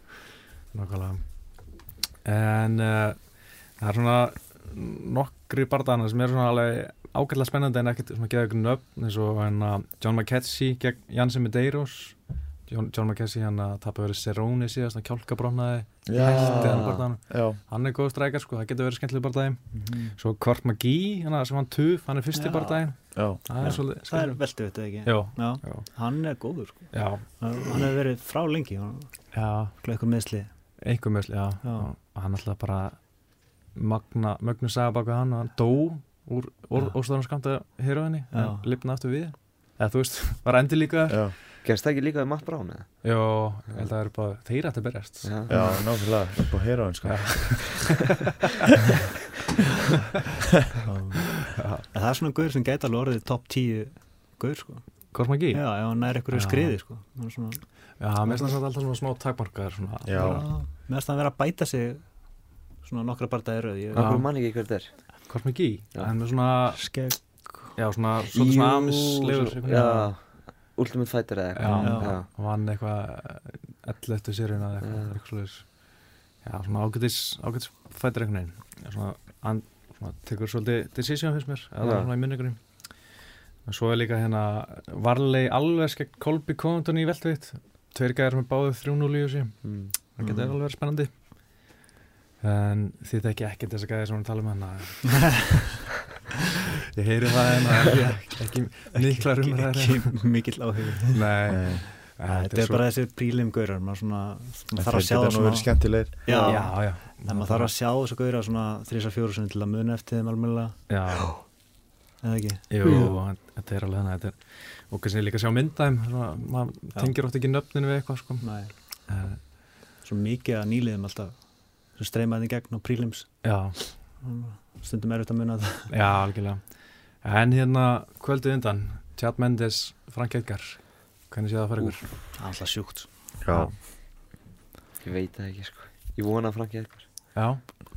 nákvæmlega. En uh, það er svona nokkri barndana sem eru svona alveg ágætlega spennandi en ekkert svona geða ykkur nöfn eins og hérna John McKessie gegn Janssen Medeiros John, John McKessie hann að tapa verið Cerrone síðast, hann kjálkabrónaði Já, hann já, hann er góð strækjar sko, það getur verið skemmtileg barndagi Mhm. svo Kvart McGee, hann sem hann tuf hann er fyrsti Já. barndaginn já. Það er Já. veldu þetta ekki? Jó, Já, já, hann er góður sko. já, hann hefur verið frá lengi hann já. eitthvað meðsli einhver meðsli, já, Já. og hann alltaf bara magna, mögnu saga baka hann og hann dó úr Já. óstæðan skamta heroinni, Já. en lifna aftur við. Eða þú veist, var endur líka þar. Já, Gerst það ekki líka við Matt Brown eða? Jó, ég held að það eru bara, þeir að berjast Já, já, náttúrulega, upp á heroin sko það er svona guður sem gæti alveg orðið top 10 guður sko. Hvort maður ekki? já, ef hann er eitthvað Já. skriði sko. Hann er svona, Já, mér finnst það alltaf svona smá takmarkaðar svona. Já, þess að vera að bæta sig svona nokkra bardaði röð ég, okkur mann ekki hver þetta er Hvort maður ekki? Svona, skegg já, svona, svona, svona amislegur svo- Já Ultimate Fighter eða eitthvað Já. hann vann eitthvað 11. sérun eða eitthvað, eitthvað svoleiðis. Já, svona ágætis, ágætis veginn. Já, Svona, hann svona, tekur svolítið decision fyrst mér, eða svona í minningunum. En svo er líka hérna varlegi alveg skegg Kolby Covington í veltvitt. Tveir gæðar með báðu 3-0 í þessu. Mm. Það getur Mhm. alveg verið spennandi. En þið þekki ekkert þessa gæði sem við tala um hérna. Ég heyri það en það er ekki, ekki mikla rumræður. ekki mikill áhugur Nei, þetta er bara þessi prílim gaurar maður svona, maður þarf að sjá það það nú svona verið skemmtilegir. Já, já, já. en maður þarf að sjá þessu gaurar svona þrísa fjóru sinni til að muna eftir þeim almennilega. Já, eða ekki? Jú, þetta er alveg þannig. þetta er- Og kannski líka sjá myndaðum, svona, maður tengir oft ekki nöfninu við eitthvað, sko. Nei. Eh, svo mikið að nýliðum alltaf sem streymaði í gegn á prílims Já, stundum er þetta að muna það. Já, algjörlega. En hérna, kvöldið undan, Chad Mendes, Frank Edgar, hvernig sé það að fara ykkur? alltaf sjúkt Já, Ég veit það ekki sko. Ég vona Franki eitthvað Já,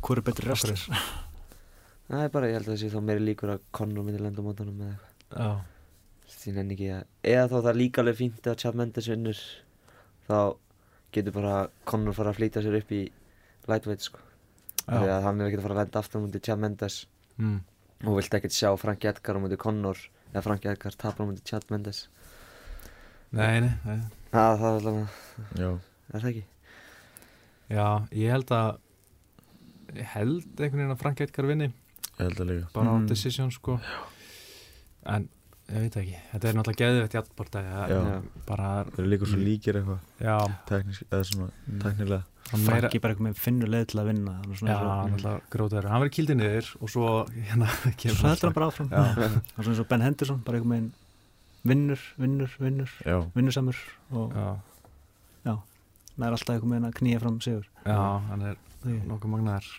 hvað er betri restur? Það er bara, ég held að það sé þá meiri líkur að Conor myndi lenda á mótanum eða eitthvað. Já, Því nenni ekki að Eða þá það er líka alveg fínt að Chad Mendes vinnur Þá getur bara Conor fara að flýta sér upp í lightweight sko Því já. að hann er ekki að fara að lenda aftur mútið Chad Mendes Mm. Og vilt ekkert sjá Franki Edgar mútið Conor Eða Franki Edgar tapar á mútið Chad Mendes Nei, nei, nei. Það, það er já, er það ekki? Já, ég held að, ég held einhvern veginn að Frank Edgar vinni, ég held að líka bara á Mm. decision, sko. En, ég veit ekki, þetta er náttúrulega geðvett bara, Það eru líka svo líkir eitthvað. Teknilega meira, Franki bara eitthvað með finnur leið til að vinna já, og- náttúrulega grótaður. Hann verið kildið niður og svo, hérna, kemur svo heldur hann bara áfram. Er svona eins og Ben Henderson bara eitthvað með vinnur, vinnur, vinnur Já, vinnusamur og Já, það er alltaf eitthvað með að knýja fram sigur. Já, hann er nokkuð magnaðar.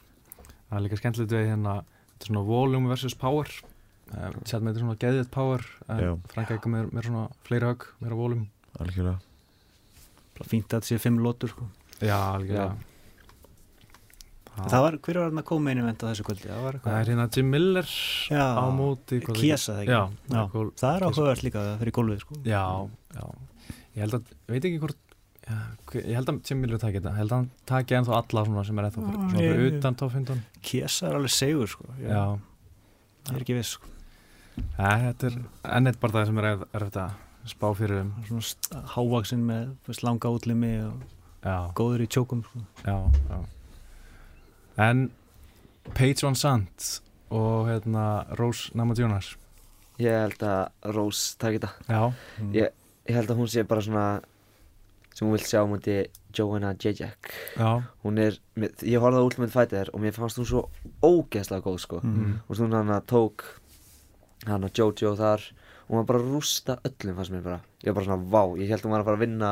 Það er líka skemmtilegt við hérna, þetta er svona volume versus power. Uh, Sjálf með þetta svona geðvett power, en Já. Frank Edgar með, með svona fleiri högg, meira volume. algjörlega fínt að þetta sé fimm lótur sko. Já, algjörlega. Já. það var, hver var þarna co-main event á þessu kvöldi? það var Það er eitthvað hérna Jim Miller Já. á móti hvað Kiesa það ekki? Já, Já. Michael það er áhugavert líka það fyrir gólfið sko. Já, já Ég held að, veit ekki hvort já, hver- Ég held að Jim Miller taki þetta Ég held að hann taki ennþá alla svona sem er fyrir, Já, svona ég- utan 15 Kiesa er alveg segur sko. ég, Já, ég er ekki viss sko. Ja, þetta er enn eitt bara það sem er erf- erfitt að spá fyrir um. Svona hávaxinn með langa útlimi og Já, góður í tjókum sko. já, já. En Paige Van Sant og hérna Rose Namajunas. Ég held að Rose taki þetta. Já, Ég- Ég held að hún sé bara svona sem hún vill sjá á mútið Joanna Jacek já, Hún er, ég horfði á Ultimate Fighter og mér fannst hún svo ógeðslega góð sko. Mm. og svo hún hann að tók hann að Jojo þar og hún var bara að rústa öllum fannst mér bara. Ég var bara svona vá, ég held hún var að fara að vinna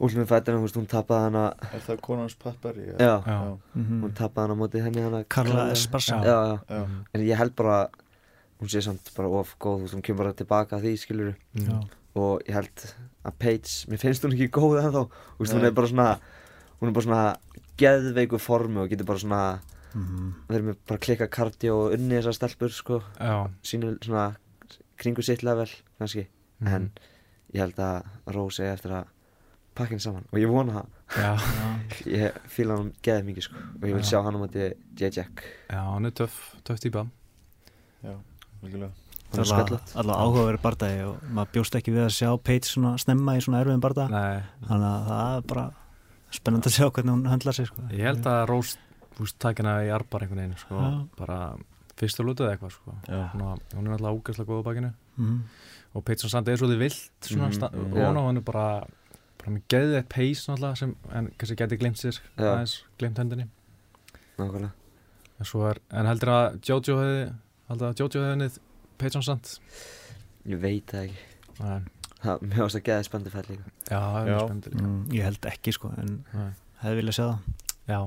en þú veist hún tapaði hana. Er það konans Pappari? já, já, Mm hún tapaði hana á móti henni hana Karla Esparza. Já. já, já, Já, en ég held bara hún sé samt bara of góð, hún kemur bara tilbaka að því skilur mm. Já. og ég held að Paige, mér finnst hún ekki góð ennþá. Hún er bara svona hún er bara svona geðveiku formi og getur bara svona Mm. verið með bara klikka kardio og unni þessar stelpur sko. Já. Sínu svona kringu sitt level kannski. Mhm. en ég held að Rose eigi eftir að pakka henni saman. Og ég vona það. Já, ég fíla hann geðið mikið sko. Og ég vil Já. sjá hann á móti J-Jack já, hann er töff, töff típa. Já, er Það var alveg áhugaverið bardagi og maður bjóst ekki við að sjá Paige svona snemma í svona erfiðum barda Nei, þannig að það er bara spennandi að sjá hvernig hún höndlar sig sko. Ég held að Rós úst, taki hana í arbar einhvern veginn sko, bara fyrstu lútið eitthvað sko. Já. hún, er alltaf ógæslega góð á bakinu. Mm. og Peitson Sand er svolítið vilt svona, mm, og hann er bara, bara með geðið eitt náttúrulega sem en kannski geti glemt sér glemt hendinni nákvæmlega. En, svo er, en heldur að Jojo hefði heldur að Jojo hefði niður Peitson Sand ég veit það ekki. Nei. það, mér varst að geða spennandi fæll líka. Já, það er mjög spennandi líka. Mm, ég held ekki sko en hefði viljað sjá það. Já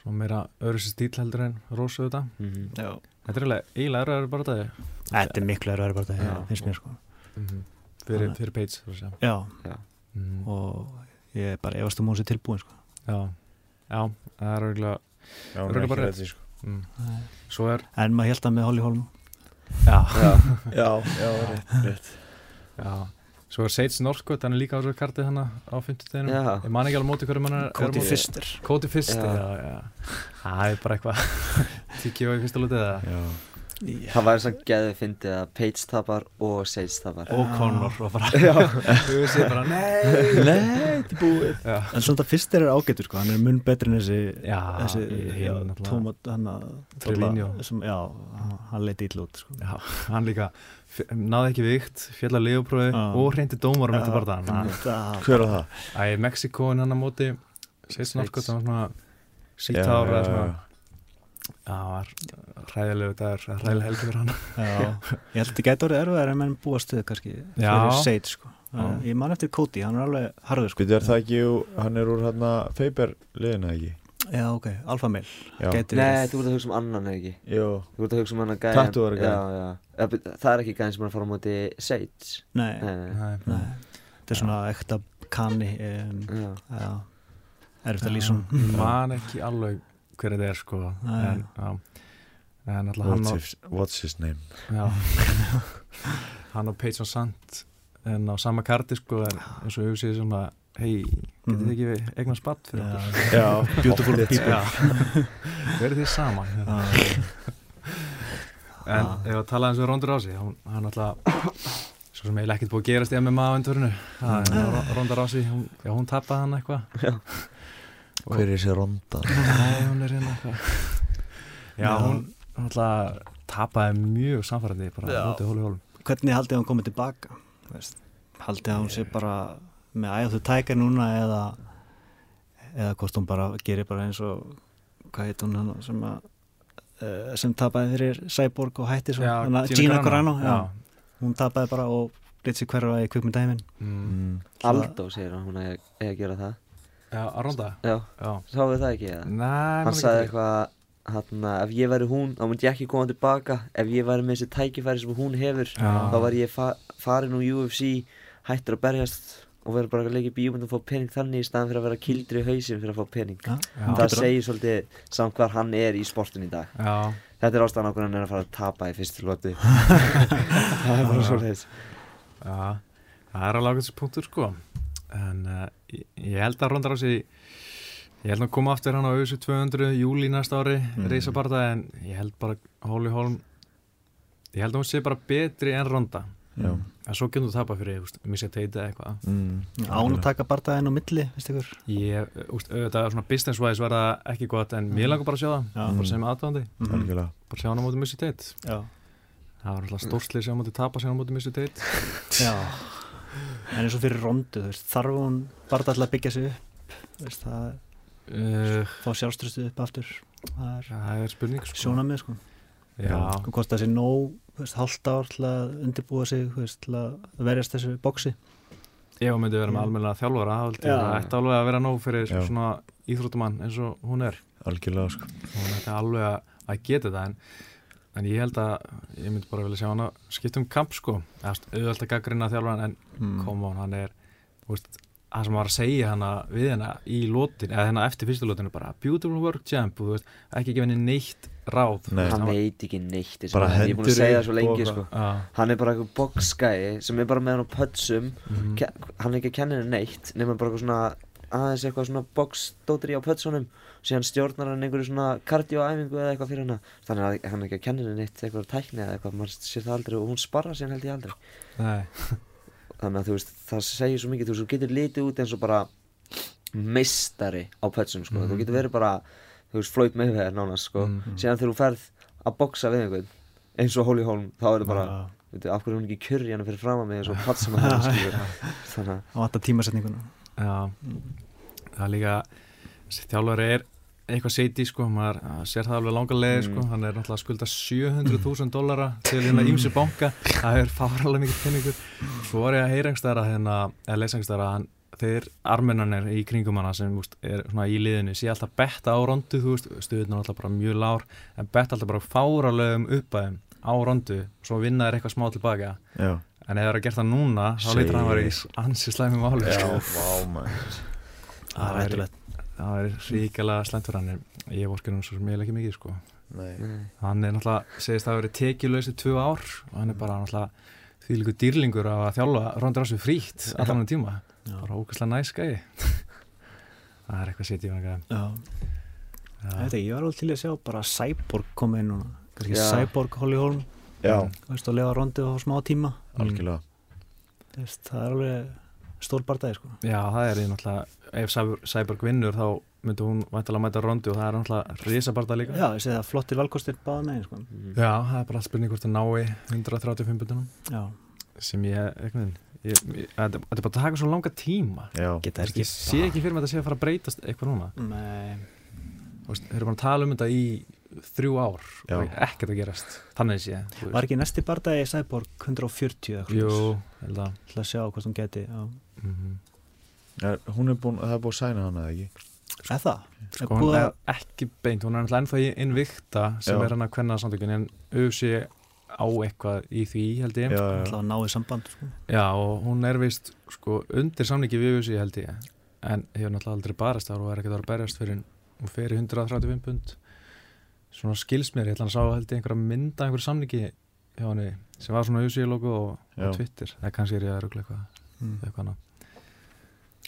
Svo meira öðru sér stíl heldur en Rósu þetta mm Já. Þetta er eiginlega- eiginlega bara það Þetta er miklu erfiðari bardagi Já. finnst mér sko fyrir, Þannig- fyrir Peits þú veist, já. Já, Mhm. og ég er bara efast um hún sér tilbúin sko. Já, já, það er Örugglega er bara rétt. sko. mm. Svo er en maður held að með Holly Holm Já, já, Já, já, rétt, rétt Já, svo er Seits Norskot, hann er líka á þessu kartið hana á 50 deginum Já. Ég man ekki alveg móti hverju mann er Koti er á móti. Fister Koti fyrst, Já. já, Það er bara eitthvað Tíkja á í fyrsta lútið eða Já, Það væri svona geðið fyndið að Paige tapar og Sage tapar. Og Conor og bara Já, Þú ég bara, nei! Nei, þetta er búið. Já, En svona Fister er ágætur sko, hann er mun betri en þessi já þessi, já, náttúrulega- tómat, hann að sem, Já, hann leiti ítl út sko. Já, hann líka náði ekki vikt, fjall að leifuprófi og hreinti dómarum eftir bara það það Hver er það? Æ, Mexikóin hann á móti það svona Já, sítt ára já, svona það var ræðilegu dagur, ræðileg helgi fyrir hann ég held að þetta gæti orðið erfið en menn búast við kannski fyrir Sage sko. Já. Ég man eftir Cody, hann er alveg harður sko. Er það ekki, hann er úr hérna Feiber liðina ekki? Já, ok, Alfa Mail Já. Gæti nei, þú ert að hugsa um annan ekki? Jú, Þú ert að hugsa um hann að gæja Það er ekki gæðin sem er að fara á móti Sage Nei, Nei, nei, Nei, nei. Þetta er svona ekta kanni um, erfitt að lýsa man ekki alveg hver þetta er sko. En, já, en what's og, his, what's his name? já, hann og Peyton Sant en á sama karti sko en eins og auðvitað svona hei, getið þið Mhm. ekki eignan spatt fyrir okkur? Já, Beautiful people. Verið þið saman hérna. en ef að tala eins og Rondur Rási hann, hann alltaf svo sem eiginlega ekkert búið að gerast í MMA á endurinu Rondur Rási, hún, hún tapaði hann eitthvað Hver er þessi ronda? Nei, hún er hérna Já, Já. hún alltaf tapaði mjög samfærandi bara Já. mótið hólu hólum Hvernig haldið hann komið tilbaka? Veist? Haldið hann sé bara með æðu tækar núna eða eða hvort hún bara gerir bara eins og hvað heit hún hann sem að uh, sem tapaði fyrir Cyborg og hætti svo Já, Gina Gina Carano, Carano já. hún tapaði bara og lit sér hverfa í kvikmyndæmin Mm. Mm. Aldó segir hún er að gera það Já, að ronda Já, Já, sáðu það ekki eða? Nei, Hann sagði eitthvað hann ef ég væri hún, þá myndi ég ekki koma tilbaka. Ef ég væri með þessi tækifæri sem hún hefur Já. þá var ég fa farin úr UFC hættur að berjast og verður bara að leika í bíómynd og fá pening þannig í staðan fyrir að vera kildri í hausin fyrir að fá pening. Já, það segir svolítið samt hvar hann er í sportin í dag. Já, þetta er ástæðan okkur hann er að fara að tapa í fyrstu lóti það er bara svolítið Það er alveg ákveðs punktur sko En uh, ég, ég held að ronda Rási Ég held að koma aftur hann á auðvitað 200 júli næsta ári Mm. mm. reysabarta en ég held bara Hóli Hólm ég held að hún sé bara betri en ronda Já. en svo getur þú tapa fyrir, úst, missi að teita eitthvað Mm. án að taka bardaðin á milli Ég, úst, auðvitað svona business wise var það ekki gott en mér langar bara að sjá það Já. bara sem aðdáðandi, Mhm. Algjörlega bara sjá hann á móti missi teit já, það var alltaf stórsli sem á móti tapa sem á móti missi teit já en eins og fyrir rondu, þarf hún bara alltaf að byggja sig upp? Veist, það uh, fá sjálfströstu upp aftur. Það er það er spurning sko. sjónamið sko. Já, og hvort það sé nóg, hálft ár til að undirbúa sig, veist, til að verjast þessu bóksi hún myndi vera með almenna þjálfara ég. Það ætti alveg að vera nóg fyrir Já. svona íþróttumann eins og hún er. Algjörlega sko. Hún ætti alveg að geta það en, en ég held að ég myndi bara vilja sjá hana skipta um kamp sko auðvitað að gaggrina þjálfaran en mm. koma hann, hann er það sem var að segja hana við hana í lótin, eða hennar eftir fyrstu lótinu bara beautiful work champ, veist, ekki gefa henni neitt ráð Nei. hann hann veit ekki neitt ég er búin að segja það svo lengi sko. Hann er bara eitthvað boxgæi sem er bara með hann á pötsum. Ke hann er ekki að kenna henni neitt nema bara eitthvað svona aðeins eitthvað svona boxdótri á pötsunum síðan stjórnar hann einhverju svona kardioæfingu eða eitthvað fyrir hana. Þannig að hann ekki að kenna henni neitt eitthvað tækni eða eitthvað, maður sér það aldrei og hún sparra síðan held ég aldrei. Nei, þannig að þú veist, það segir svo mikið. Þú getur litið út eins og bara meistari á pötsum sko. þú getur verið bara, þú veist, flóit með það nánast sko, Mhm. síðan þegar þú ferð að boxa við einhvern eins og Holy Holm þá er það bara, Já. veitu, af hverju er hún ekki kjurri hann fyrir fram að mig eins og patt sem hann þannig að þjálfari er eitthvað seiti sko, maður uh, sér það alveg langa leið sko, Mm. hann er náttúrulega að skulda 700.000 dollara til hérna ímsi banka. Það er fáralega mikið penningur svo var ég að heyra einhverstaðar að hérna, eða lesa einhverstaðar að hann þeir armennanir í kringum hana sem úst, er svona í liðinu. Sé alltaf betta á rondu þú veist, stuðurinn er alltaf bara mjög lár en betta alltaf bara fáralegum uppæðum á rondu, svo vinna þeir eitthvað smá tilbaka. Já. En ef það er að gera það núna þá Segir. leitur hann að vera í ansi slæmi máli Já, sko. vá maður. Það er hættulegt það er slæmt fyrir hann en ég vorkir hann svo sem ég ekki mikið sko. Hann er náttúrulega, segist það að vera tekjulegs í tvö ár og hann er bara náttúrulega því líku dýrlingur að þjálfa Ronda Rossi frítt allan um tíma. Já. bara ógæslega næskæði það er eitthvað sitt í vanga. Já, ég var alveg til að sjá bara Cyborg koma inn núna. Kannski Já. Cyborg Holly Holm veist, og lefa rondi á smá tíma. Algjörlega. Það er alveg stór bardagi sko. Já, það er því náttúrulega ef Cyborg vinnur þá myndi hún væntalega mæta Rondi og það er náttúrulega risabarta líka. Já, ég segi það flottir valkostir báða megin sko. Já, það er bara spurning hvort það nái 135 bundunum Já, sem ég, ég, ég, þetta er bara að taka svo langa tíma. Já, geta Þú veist, ég sé ekki fyrir mig að þetta sé að fara að breytast eitthvað núna. Nei, Þú veist, Þeir eru bara að tala um þetta í þrjú ár Já. og ekkert að gerast. Þannig sé veist. var ekki næsti bardagi Cyborg 140 eða eitthvað Jú, held að. Til að sjá hvort hún geti já. Mm er, hún er búin, það er búin að sæna hana eða ekki Er það? Sko, Er hún er ekki beint, hún er alltaf ennþá í innvikta sem Já. er hann að kvenna samtökin en auðvitað á eitthvað í því held ég Já, já, Ætla að ná í samband sko. Já, og hún er vist sko, undir samningi við auðvitað held ég en hefur náttúrulega aldrei barast þar og er ekkert að berjast fyrir hún fer í 135 pund svona skils mér, ég ætla að sá held ég einhverja mynda einhverju samningi hjá henni sem var svona auðvitað logo og, og Twitter það kannski er ég að rugla eitthvað mm. eitthvað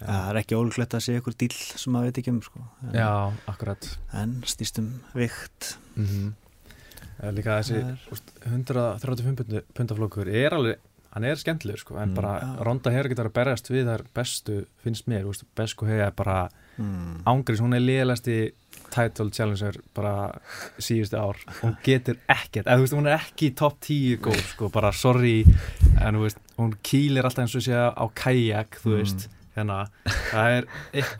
annað. Það er ekki ólíklegt að sé ykkur dýl sem maður veit ekki um sko. en, Já, akkurat en snýst um vikt mm -hmm. Líka þessi er- úst, 135 pundu- pundaflokkur er alveg, hann er skemmtilegur sko, en Mm. bara Já. Ronda hefur getað að berjast við þær bestu, finnst mér, úst, Besku hega er bara mm. ángriðs, hún er liðalasti title challenger bara síðustu ár hún getur ekkert, eða þú veist, hún er ekki í top 10 góð, sko, bara sorry en þú veist, hún kýlir alltaf eins og sé á kajak, þú Mm. veist hérna, það er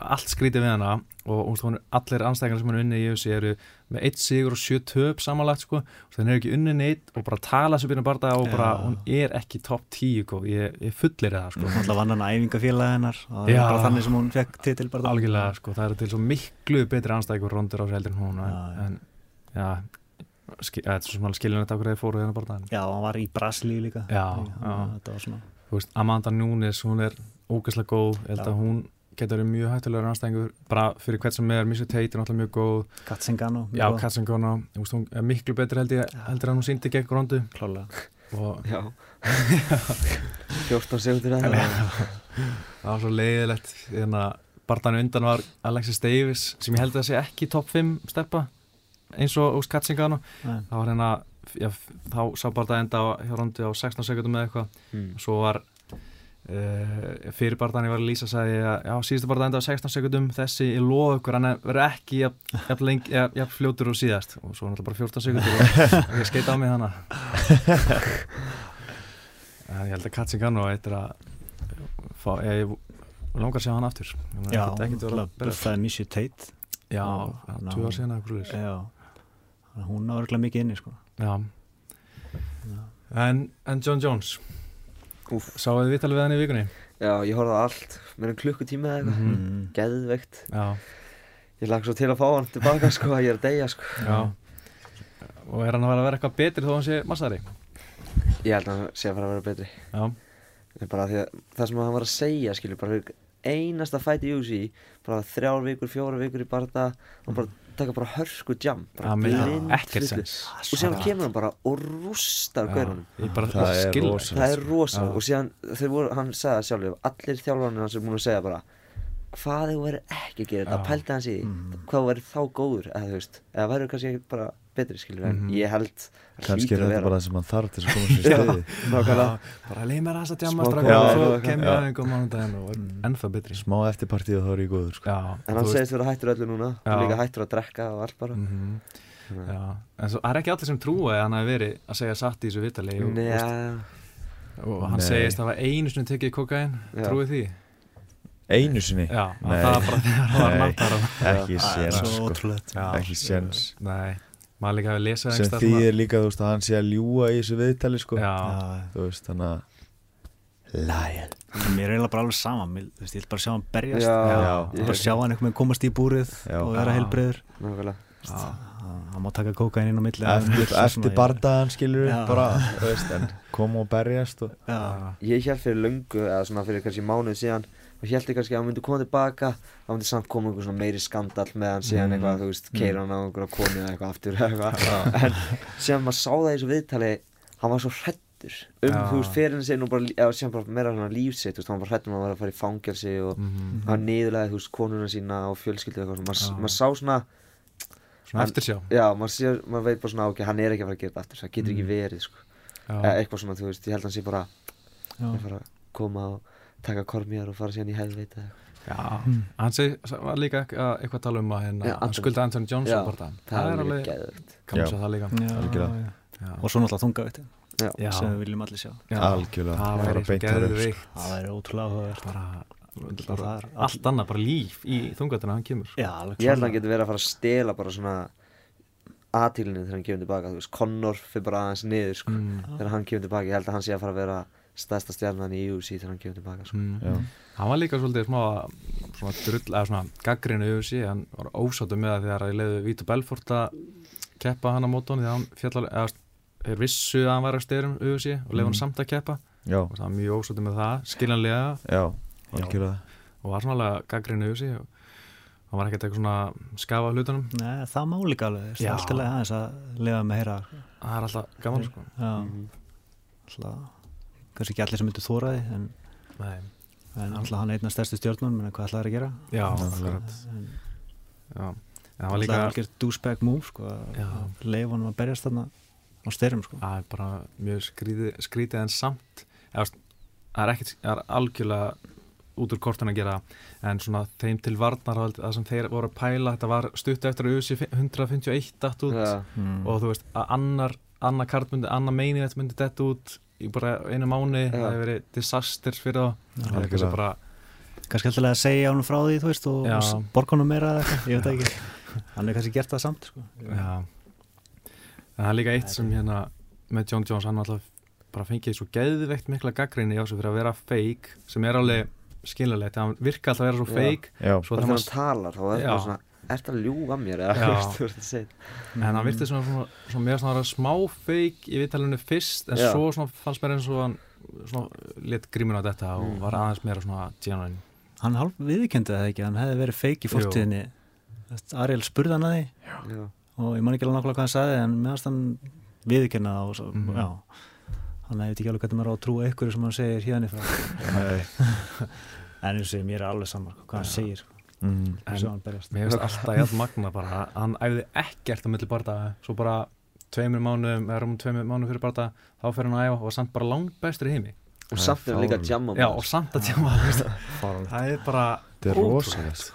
allt skrítið við hana og hún er allir anstæðingar sem hún er unni í UFC eru með eitt sigur og sjö töp samanlagt, sko, þannig er ekki unni neitt og bara tala sér byrja barða og bara, hún er ekki top 10 góð, ég, ég fullir það, sko. Alltaf vann hann að æfingafélag hennar og það er bara þannig sem hún fekk titil bara algjörlega sko, það eru til svo miklu betri anstæðingur rondur á sig heldur en hún Já, en já skil, þetta er svo sem alveg skiljum þetta okkur þegar fóru þennan bara Já, hann var í Brasilíu líka. Já, að veist, Amanda Nunes, hún er ógæslega góð, ég held að hún getur verið mjög hættulegur anstæðingur bara fyrir hvert sem er, Missy Tate er náttúrulega mjög góð. Katzengano já, Katsengona, hún er miklu betri held ég heldur en hún síndi gegn rondu Klálega og Já. 14 segundur eða það var svo leiðilegt. Þannig að barðan undan var Alexis Davis sem ég held að sé ekki top 5 steppa eins og úst Katsengano Nei. það var hérna já, þá sá bara það enda á, hjá rondi á 16 sekundum eða eitthvað. Mm. svo var uh, fyrir barðan ég var að lýsa að já, síðustu barðan enda á 16 sekundum þessi ég lofa ykkur hann verður ekki jafn, jafn, lengi, jafn, jafn fljótur og síðast. Og svo náttúrulega bara 14 sekundur og, ég skeita á mig hana. En ég held að Katsingano eittir að fá, ég, langar að sjá hann aftur. Er Já, ekkert- ekkert verið að hún berjast. buffaði Missy Tate. Já, tvö ár síðan eitthvað Þannig Hún á örgulega mikið inni sko. Já. En, en John Jones. Sáðu þið vitalið við hann í vikunni? Já, ég horfði á allt. Mér er klukkutíma eða eitthvað. Mm. Geðveikt. Já, Ég lag svo til að fá hann tilbaka sko að Ég er að deyja sko. Já. Og er hann að vera að vera eitthvað betri þó hann sé massari? Ég held að hann sé að fara að vera betri. Já, bara því að það sem hann var að segja skilur bara fyrir einasta fæti í UFC bara þrjár vikur, fjóra vikur í barða og bara taka bara hörsku jam bara blind sens. Og síðan kemur hann bara og rústar bara Það er skil rosalegt. það er rosa Já. og síðan þeir voru, hann sagði það sjálfur allir þjálfarnir hans er búin að segja bara hvað þú verður ekki að gera þetta Já. pælti hans í því, Mm. hvað þú verður þá góður eða þú veist, eða verður kannski ekki bara betri skilur en Mhm. ég held að Kannski er að þetta bara það sem hann þarf til að koma sér Nákvæmlega. Bara leið mér að strákar kóla, og svo já, kem ég já. aðeins og er Mm. ennþá betri Smá eftirpartíð og þá er ég góður sko. Já, en hann segist vera hættur öllu núna Já. og líka hættur að drekka og allt bara Mhm. Að- Já, en svo, það er ekki allir sem trúa að hann hafi verið að segja satt í þessu vitali og, Nei, og, og hann Nei. segist að hafa einu sinni tekið kokain trúið því? Einu sinni? Já, Nei. það var bara þegar hann var Nei. Ekki séns sko. Ekki séns. Nei, maður líka hefur lesað Sem því er líka þú veist að hann sé að ljúa í þessu viðtali sko. svona- Já, Já, Þú veist þannig að Lion. Mér er eiginlega bara alveg sama Mér, veist, Ég vil bara sjá hann berjast. Já, Já. ég- Bara sjá hann einhvern veginn komast í búrið Já. og vera heilbreyður Hann má taka kókain inn á milli Eftir, eftir svona, bardaðan skilur bara veist, en koma og berjast og, Ég held fyrir löngu, eða svona fyrir kannski mánuð síðan og held ég kannski að hann myndi koma tilbaka þá myndi samt koma einhver svona meiri skandall með hann síðan Mm. eitthvað, þú veist, keira hann á einhverja konu eða eitthvað aftur eitthvað. En síðan maður sá það í þessu viðtali hann var svo hrættur aftur um, þú veist, ferinn sinn og bara, eða sem bara meira svona lífsitt, þú veist, hann var hrættum að vera að fara í fangelsi og Mhm. hann niðurlega, þú veist, konuna sína og fjölskyldu eitthvað maður sá svona Svona Hann- eftir sjá já, maður veit bara svona, ok, að að Mm. að að að taka kormjar og fara síðan í helvita Já, hann segi, var líka að eitthvað að tala um að hérna, Já, hann skulda Anthony Johnson Já, bara það. það er alveg Já. sér það líka. Já, já. Já, og svo náttúrulega já, sem við viljum allir sjá já, Algjörlega, það bara væri svo beint þar upp, geðveikt. það er ótrúlega er allt annað, bara líf í þungatina hann kemur. ég held að hann getur verið að fara að stela bara svona aðtílinni þegar hann kemur tilbaka, þú veist, Connor fyrir bara aðeins niður, sko, Mm. þegar hann kemur tilbaka, ég held að hann sé að fara að vera stærsta stjarnan í UFC þegar hann kemur tilbaka, sko. Mm. Hann var líka svolítið smá svona drull, eða svona gaggrinu UFC, hann var ósáttu með það þegar ég leiði Vítur Belfort að keppa hann á mótónu þegar hann fjallar, eða vissu að hann var að styrum UFC og leiði hann Mm. samt að keppa. Já, og það var mjög ósáttu með það, skiljanlega. Já, algjörlega. Og var svona alveg gaggrinu UFC og hann var ekkert eitthvað svona skafa af hlutunum, Nei, það má líka alveg, það er alltaf leið aðeins að kannski ekki allir sem myndu þóra því en, Nei. en alltaf hann er einn af stærstu stjórnum menn hvað ætlaði að gera Já, en en það var alltaf líka algjör douchebag move sko, að leifa honum að berjast þarna á styrum sko. það er bara mjög skrítið, skrítið en samt það er ekkert, það er algjörlega út úr kortun að gera en svona þeim til varnar það sem þeir voru að pæla, þetta var stutt eftir að USA 151 datt út Já, mm. og þú veist að annar annar kart myndi, annar meini þetta myndi dett út í bara einu mánu, það hefur verið disaster fyrir þá. Það er sem algjörlega. bara kannski alltaf að segja honum frá því þú veist og, Já. borga honum meira eða eitthvað, ég veit það ekki. Hann er kannski gert það samt sko. Það er líka eitt sem hérna með John Jones, hann alltaf bara fengið svo geðveikt mikla gaggrinni á sig fyrir að vera fake, sem er alveg skiljalegt, hann virka alltaf að vera svo Já, svo þegar þegar maður, talar, þá er það svona Ertu að ljúga mér eða, en hann virti svona, svona, svona meira svona smá fake í viðtalinu fyrst, en Já. svo svona fannst mér eins og hann let grímuna á þetta og Mm. var aðeins meira svona genuine. Hann hálf viðkendi það ekki, hann hefði verið feik í Jú. fortíðinni. Ariel spurði hann að því. Já, og ég man ekki alveg nákvæmlega hvað hann sagði en meðast hann viðkenna það og svo, Mhm. já. Hann veit ekki alveg hvernig maður á að trúa ykkur sem hann segir hérna frá. Nei, en eins og mér er alveg saman hvað hann segir mm, En- mér finnst alltaf jafn magna bara, hann æfði ekkert á milli barða, svo bara tveimur mánuðum, eða um tveimur mánuðum fyrir barða, þá fer hann að æfa og var samt bara langt bestur í heimi. Og samt er hann líka að jamma Já, og samt að Fáránlegt. Það er bara ótrúlegt. rosalegt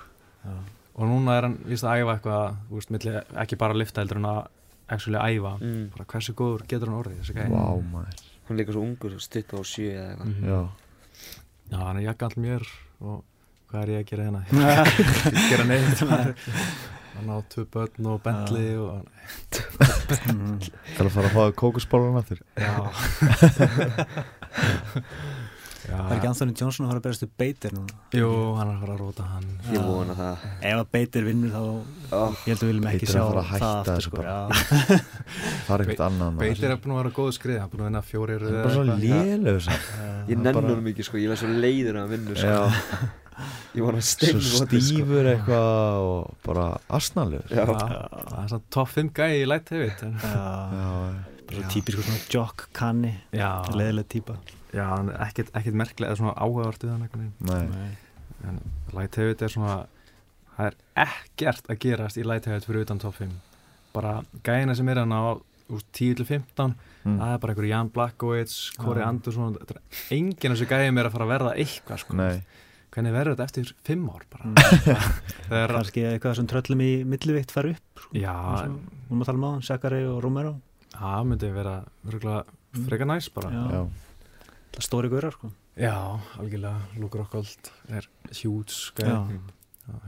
Og núna er hann víst að æfa eitthvað Þú veist, milli, ekki bara að lifta heldur en að actually æfa. Mm. bara hversu góður getur hann orðið þessi gæði maður. Hann er líka svo ungur, stutt á sjö eða eitthvað. Mhm. Já, Já, hann er jakkall mér og hvað er ég að gera hérna? Ég gera neitt. Hann á tvö börn og Mhm. það er að fara að fá kókusbólun aftur? Já. Já, það er ekki Anthony Johnson að fara að berjast upp Beitir núna? Jú, hann er að fara að róta hann. Ég vona það. Ef að Beitir vinnur þá oh, ég held að við viljum ekki sjá er að fara að það hætta aftur sko. það er ekkert annan. Beitir er búin að vera góð skrið hann er búin að vinna fjórir Það er bara svo lélegur samt. Ég Hann nenn bara- honum ekki sko, ég var svo leiður að vinna sko. Svo steinu stífur eitthvað og bara asnalegur. Já. Það er svona top 5 gæði í light heavy bara típisku svona jock kanni Já, leðileg típa. Já, hann er ekkert, ekkert merkilega eða svona áhugavart við hann light heavy er svona það er ekkert að gerast í light heavy fyrir utan top 5 bara gæðina sem er hann á úr 10 til 15 mm. það er bara einhver Jan Blakowicz, Corey. Anderson þetta er enginn af þessu gæðum er að fara að verða eitthvað sko. Hvernig verður þetta eftir 5 ár bara? Það er, kannski eitthvað sem tröllum í millivikt fara upp sko. já, Eins og við erum að tala um á Sakari og Romero. Það myndi vera örgulega frekar næs bara. Já. Já, það stóri gaurar sko. Já, algjörlega, Luke Rockhold er hjúts, Já.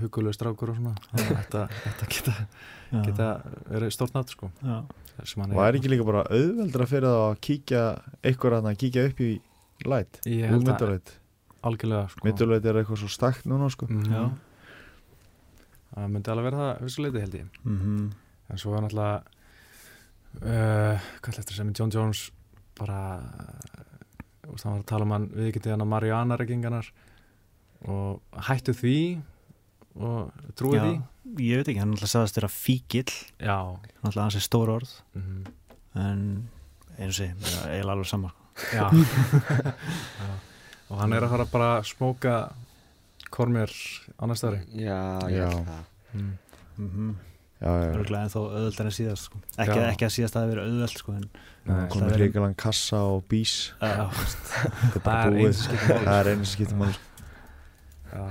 hugulegu strákur og svona. Þetta, þetta geta, geta verið stórt nátt sko. Já. sem hann og er ekki líka bara auðveldra fyrir það að kíkja eitthvað að kíkja upp í light Ég algjörlega sko middleweight er eitthvað svo stakt núna sko Mhm. Já. Það myndi alveg vera það vissu leiti held ég Mhm. en svo er náttúrulega uh, hvað ætla eftir sem John Jones bara uh, það var að tala um hann við getið hann að Mariana regginganar og hættu því og trúið Já. því ég veit ekki, hann alltaf sagðist vera fíkil alltaf hans er stór orð mm en eins og sé, mér er alveg saman sko. Já. Já. og hann er að fara bara að smóka kormér á næsta ári Já, ég Já. held það mm. mm já, já, örgulega en þó auðvöldar en síðast sko. ekki, Já. ekki að síðast að það verið auðvöld sko, komið er- hrikalan kassa og bís já, þetta er það er búið eins skiptum máli það er einu skiptum mál Já.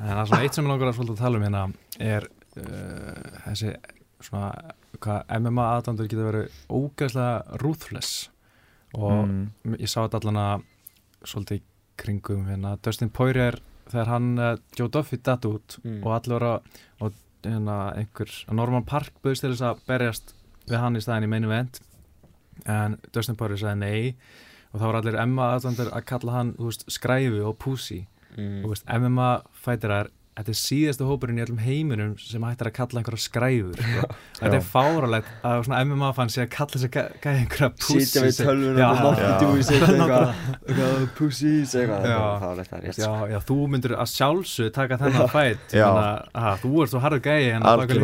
En það er svona eitt sem ég langar að að tala um hérna er uh, þessi svona hvað MMA aðdandur geta verið ógæðslega ruthless og mm. ég sá þetta allan að svolítið kringum hérna Dustin Poirier þegar hann uh, Joe Duffy datt út Mm. og voru að og hérna einhver Norman Park bauðist til þess að berjast við hann í staðin í meinu vend en Dustin Poirier sagði nei og þá voru allir MMA aðdandur að kalla hann veist, skræfi og pussy mm. Þú veist, MMA fætirar þetta er síðastu hópurinn í öllum heiminum sem hættir að kalla einhverja skræfur sko. þetta er fáralegt að svona MMA fann sé að kalla þess að gæja einhverja pussy Sitja við. Dewey setja eitthvað þú myndir að sjálfsög taka þennan fætt þú ert svo en að baka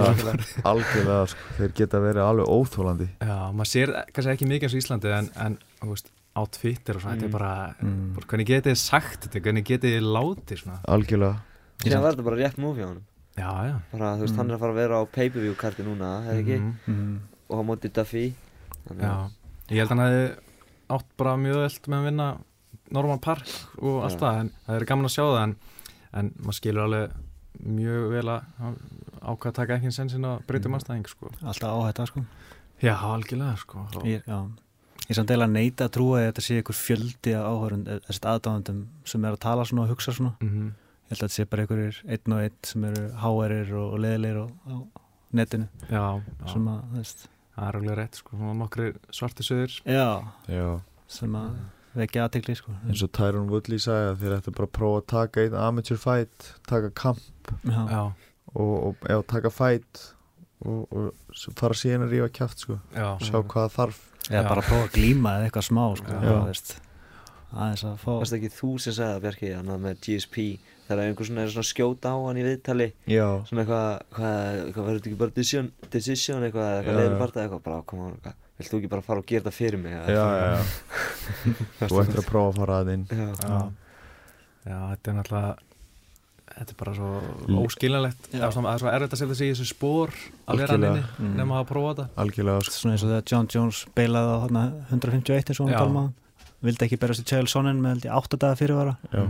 algjörlega, sko. þeir geta verið alveg óþólandi Já, maður sér kannski ekki mikið eins og Íslandi en, en þú veist, á Twitter og svona, þetta er Mm. bara, Mm. bara hvernig getið þið sagt þetta, hvernig getið þið látið svona? Algjörlega Síðan var þetta bara rétt múfi á hann Já, já bara, þú veist, Mm. hann er að fara að vera á pay-per-view karti núna, eða ekki Mhm. mm, og á móti Duffy Þannig Já, að- ég held að hann hefði átt bara mjög veld með að vinna Norman Park og allt það en það er gaman að sjá það en, en maður skilur alveg mjög vel að hann ákvað að taka ekki sensin að breyta um Mm. sko. alltaf áhætta sko. Já, algjörlega sko. ég, já. ég er samt eða að neita að trúa að þetta sé einhver fjöldi af áhörund þessast aðdáðandum sem er að tala svona og hugsa svona mm ég held að þetta sé bara einhverjir einn og einn sem eru háerir og, og leðilegir á, á netinu. Já, já. sem að, þú veist, það er alveg rétt sko. Nokkri svarti söður já, já. sem að vekja aðtekli sko. eins og Tyron Woodley sagði að þeir ættu bara að prófa að taka einn amateur fight taka kamp já, Já, og, og eða taka fight og, og fara síðan að rífa kæft sko. já, sjá hvað þarf. Eða Já. bara að prófa að glíma eða eitthvað smá sko, þú veist, aðeins að fá Varst ekki þú sem sagði það Bjarki hann með GSP þegar einhver svona er svona skjóta á hann í viðtali já, svona eitthvað, hvað, hvað verður þetta ekki bara decision, decision eitthvað, Já, eitthvað leiður bara eitthvað, bara koma hann, eitthvað, vilt þú ekki bara fara og gera þetta fyrir mig? já, já, já. þú ættir að prófa að fara að inn Já, já. Já, þetta er náttúrulega þetta er bara svo óskiljanlegt það er svo erfitt að setja sig í þessu spór að vera hann inni Mm. nema að prófa þetta algjörlega sko. svona eins og þegar John Jones beilaði á hana, 151 eins og hann Já. talma vildi ekki berast í Chael Sonnen með held ég 8 daga fyrirvara já.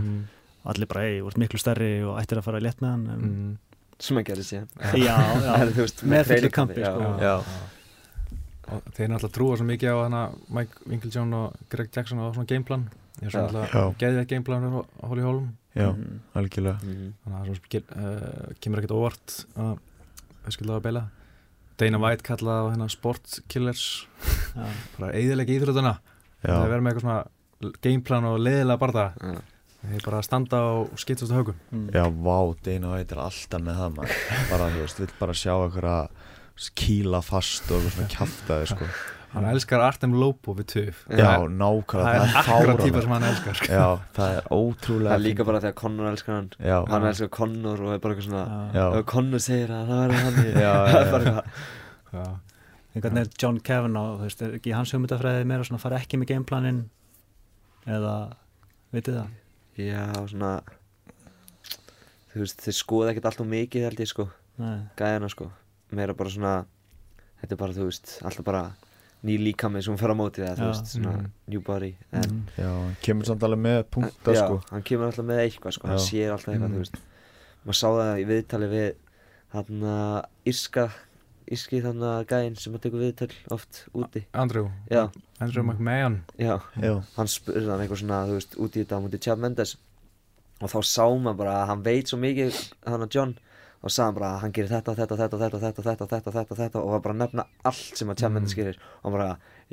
Allir bara, ei, þú ert miklu stærri og ættir að fara létt með hann en, Mm. sem að gera síðan já, já, er, þú veist, með training kampi, já, sko. já. já, og þeir náttúrulega trúa svo mikið á hana Mike Winklejohn og Greg Jackson og svona gameplan ég er svo Já. náttúrulega Já. geðið gameplan á Hóli Hólm já, Mhm. algjörlega Mhm. þannig að það er svo, uh, kemur ekkert óvart að að beila Dana White kallaði á hérna sportkillers já. bara eðilega íþrótuna það er já, verið með eitthvað svona gameplan og leiðilega barða Já. þeir bara standa og skiptast á högum Mm. já, vá, Dana White er alltaf með það maður. bara, þú veist, vill bara sjá eitthvað kýla fast og svona kjaftaði sko. hann elskar Artem Lopo við töf já, það nákvæmlega, er akkurat típa sem hann elskar sko. já, það er ótrúlega Það er líka bara þegar Connor elskar hann já, Hann elskar Connor og er bara eitthvað svona Connor segir að það verður hann Já, já, Það er já. bara eitthvað hvernig er John Kavanaugh, þú veist, er ekki hans hugmyndafræði meira svona fara ekki með gameplanin eða, vitið það Já, svona Þú veist, þeir skoða ekkert alltaf mikið held ég sko Nei. Gæðina sko Meira bara svona Þetta er bara, þú veist, alltaf bara Ný líkami sem fer á móti það, þú Já. veist Svona Mhm. new body En Mm. já, hann kemur samt alveg með punkta já, sko. hann kemur alltaf með eitthvað sko, hann Já. sér alltaf eitthvað, Mhm. þú veist maður sá það í viðtali við hann að Írska Írski þannig að gæinn sem að tekur viðtal oft úti. Andrew, já, Andrew McMahon. Já, já, hann spurði hann eitthvað svona, þú veist, úti í þetta á mútið Chad Mendes. Og þá sá maður bara að hann veit svo mikið, hann að John. Og sagði hann bara að hann gerir þetta, þetta, þetta, þetta, þetta, þetta, þetta, þetta, þetta og var bara að nefna allt sem að Chad Mendes gerir. Og hann bara,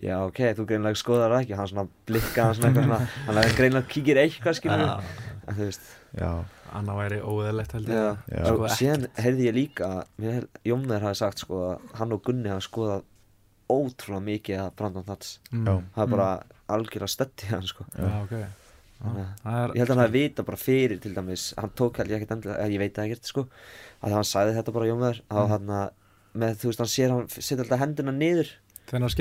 já ok, þú greinlega skoðar það ekki. Og hann svona blikka hann svona eitthvað svona hann er greinlega kíkir eitthvað skilur en þú veist. Já, Anna væri óeðlegt held ég. Já, Já. og Sko, síðan heyrði ég líka að Jónver hafi sagt sko að hann og Gunni hafa skoðað ótrúlega mikið að Brandon Nuts Mm. Já. það er bara algjörlega stötti hann sko. Já, ok. Já, Þannig að- er, ég held að hann hafi vita bara fyrir til dæmis hann tók held ég ekkert endilega, ég veit ekkert sko að hann sagði þetta bara Jónver að Mm. hann að með þú veist hann sér hann setja alltaf hendina niður Þennar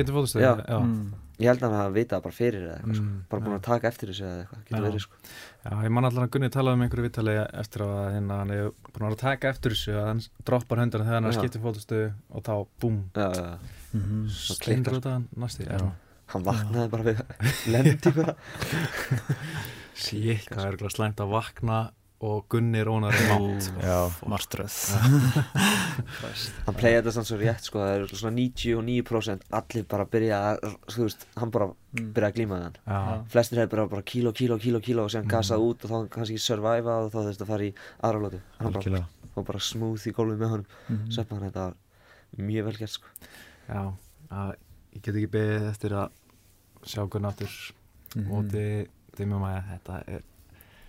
Já. já. Mm. Ég held að hann hafa vitað bara fyrir eða eitthvað sko. Mm, Bara búin að taka eftir þessu eða eitthvað Getur Já. verið sko Já, ég man allar að Gunni talaði um einhverju vittali eftir að hérna, hann er búin að vera að taka eftir þessu að hann droppar höndurinn þegar hann er skiptið fótustöðu og þá búm, já. Mhm. slindur út að hann næsti Já. Hann vaknaði bara við Lendi bara Sýk, það er eitthvað slæmt að vakna og Gunni rónar í mátt Já, Martröð. Hann playði þetta samt svo rétt sko Það eru svona 99% Allir bara byrja að Þú veist, hann bara Mm. byrja að glíma við hann. Já, Flestir hefur bara, bara kíló, kíló, kíló, kíló Og síðan Mm. gasað út og þá kannski surviva Og þá þurfti að fara í aðra lótu Hann bara, bara smooth í gólfið með honum. Mhm. Sveppa hann, þetta var mjög vel gert sko. Já, að, ég get ekki beðið eftir að sjá Gunni aftur. Mhm. móti Dimmu Maja, þetta er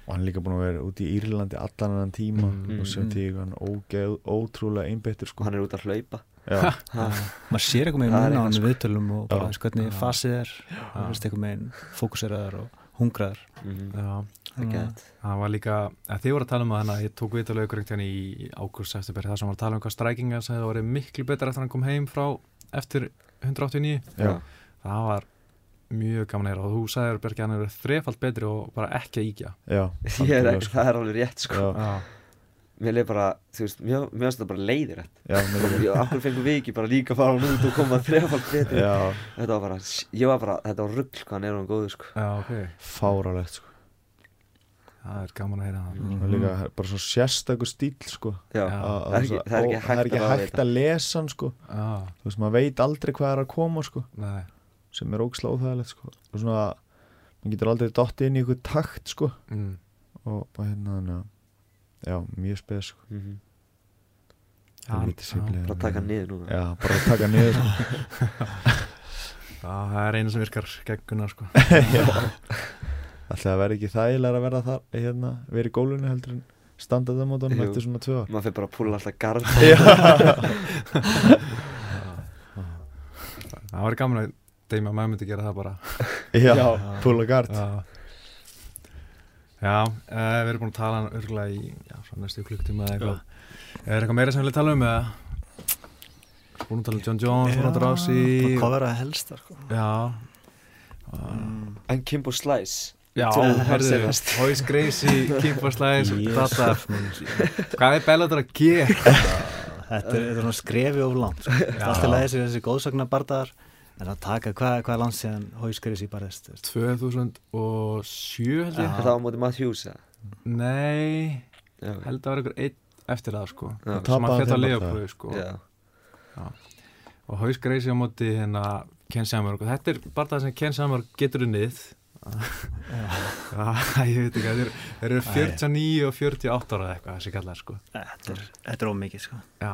Og hann er líka búin að vera út í Írlandi allan annan tíma Mm. og sem tíu hann ógeð, ótrúlega einbeittur Og sko. Hann er út að hlaupa. Maður sér eitthvað er núna á hann sko. viðtölum og bara veist hvernig fasið er og veist eitthvað meginn fókuseraðar og hungraðar. Mhm, það var líka, þið voru að tala um það ég tók viðtalið ykkur veginn í ágúst eftir það sem var að tala um hvað strækinga það voru miklu betur eftir að hann kom heim frá eftir 189 já, það var mjög gaman að heyra. Og þú sagðir Bergi að hann er þrefald betri og bara ekki að íkja já Ég er ekki, sko. það er alveg rétt sko. Já, Já, Mér leið bara, þú veist, mér finnst þetta bara leiðir já, mér líka. Akkur fengum við ekki bara líka að fara hann út og koma þrefald betri? Já, Þetta var bara, ég var bara, þetta var rugl hvað hann er hann góður sko. Já, ok. Fáralegt sko. Það er gaman að heyra það. Mm. og líka bara svo sérstakur stíl sko. Já, Já. Að- það er ekki, að- það er ekki hægt það er ekki að hægt að lesa sko. Já, þú veist, maður veit aldrei hvað er að koma sko. Nei, sem er ógislega óþægilegt sko. Og svona, maður getur aldrei dottið inn í ykkur takt sko. Mm. og bara hérna, þannig að já, mjög spes sko. Mhm. Já, Helviti sveiflega. Bara taka hann niður núna. Já, bara að taka niður sko. Já, það er eina sem virkar gegguna sko. Ætli það verði ekki þægilega að verða þar hérna, verið í gólunni heldur en standa það mótunum eftir svona tvö Maður fyrir bara að púla alltaf garð. Það var gaman að Deima maður myndi gera það bara. Já, Já. púla gard Já, já uh, við erum búin að tala örgulega í já, næstu klukktíma eða eitthvað. Er eitthvað meira sem við viljum tala um eða? Búin að tala um John Jones, Ronald Rousey hvað verða helsta sko. Já. Mm. En Kimbo Slice. Já, um herðu. Hóis Gracie, Kimbo Slice, Hvað er Bellator að gera? þetta er, þetta er svona skrefi of langt sko. Allt í lagi þessi, þessi góðsagna bardaðar en að taka, hvað, hvað er langt síðan hóiskriðis í barðist 2007 held ég. Já. Það var á móti Matthews eða? Nei, Já, held að vera ykkur einn eftir það sko. Já. sem að Tapaði fjalla þeim Leopold sko. Já, og Haus Gracie á móti hérna Ken Samur og þetta er bara það sem Ken Samur getur unnið. Já, ég veit ekki, þeir, þeir eru 49 og 48 ára eða eitthvað þessi kallar sko. Þetta er, þetta er ómikið sko. Já,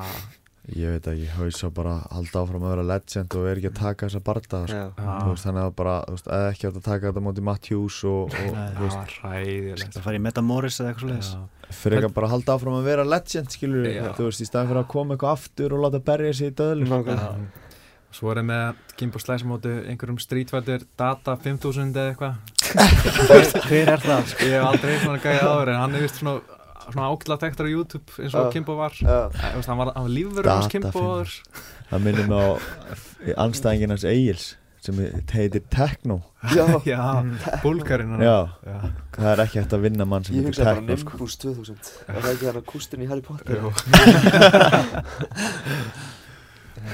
Ég veit ekki, haus að bara halda áfram að vera legend og er ekki að taka þessa barda sko. veist, þannig að bara, þú veist, eða ekki að taka þetta móti Matt Hughes og, og Nei. það veist, var ræðilegt það fari í Metamoris eða eitthvað Já, fyrir ekki að bara halda áfram að vera legend, skilur Já. þú veist, í staðin fyrir að koma eitthvað aftur og láta berja sig í. Já. Svo er ég með Kimbo Slice á móti einhverjum Street Fighter Data 5000 eða eitthvað hver er það? Ég hef aldrei eitthvað svona gæði áður en hann er vist svona, svona ákveðlega tektar á YouTube eins og Já. Kimbo var já, Æ, hann var, hann var lífverður hans Kimbo 5000. áður. Það minnir mig á anstæðingin hans Egils sem heitir Tekno já Já, Já, Já. það er ekki hægt að vinna mann sem Ég heitir hugsa bara Tekno sko. Nimbus 2000 Er það ekki hann að kústin í Harry Potter?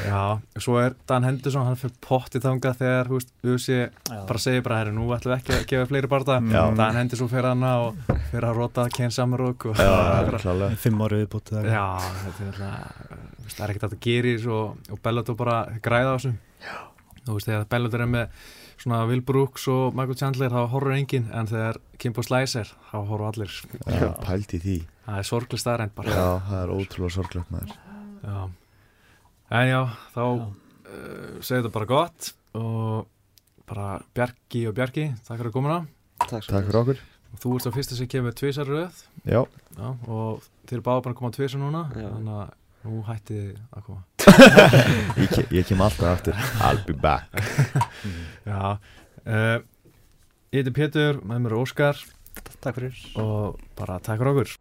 Já, svo er Dan Henderson, hann fyrir potti þangað þegar, þú veist, sé, bara segir bara, herri, nú ætlum við ekki að gefa fleiri barða. Já. Dan Henderson fyrir hana og fyrir að rota Ken Samarok og fimm ára viðbútt eða já, þetta er það er ekkert að gera í þessu og, og Bellator bara græða á þessu. Já. Þú veist, þegar Bellator er með svona Will Brooks og Michael Chandler, þá horfur enginn, en þegar Kimbo Slice er, þá horfur allir. Já, pælt í því Það er sorglega staðrænt bara. Já, það er ótrúlega sorglegt maður Já. En já, þá Já. uh, segir þetta bara gott og bara Bjarki og Bjarki, takk fyrir að komuna. Takk fyrir okkur. Og þú ert á fyrsta sem kemur tvisar röð. Já, já, og þeir eru báða bara að koma tvisar núna Já. þannig að nú hætti þið að koma. Ég, ke ég kem alltaf aftur. I'll be back. Já uh, Ég heiti Pétur, með mér er Óskar. Takk fyrir. Og bara takk fyrir okkur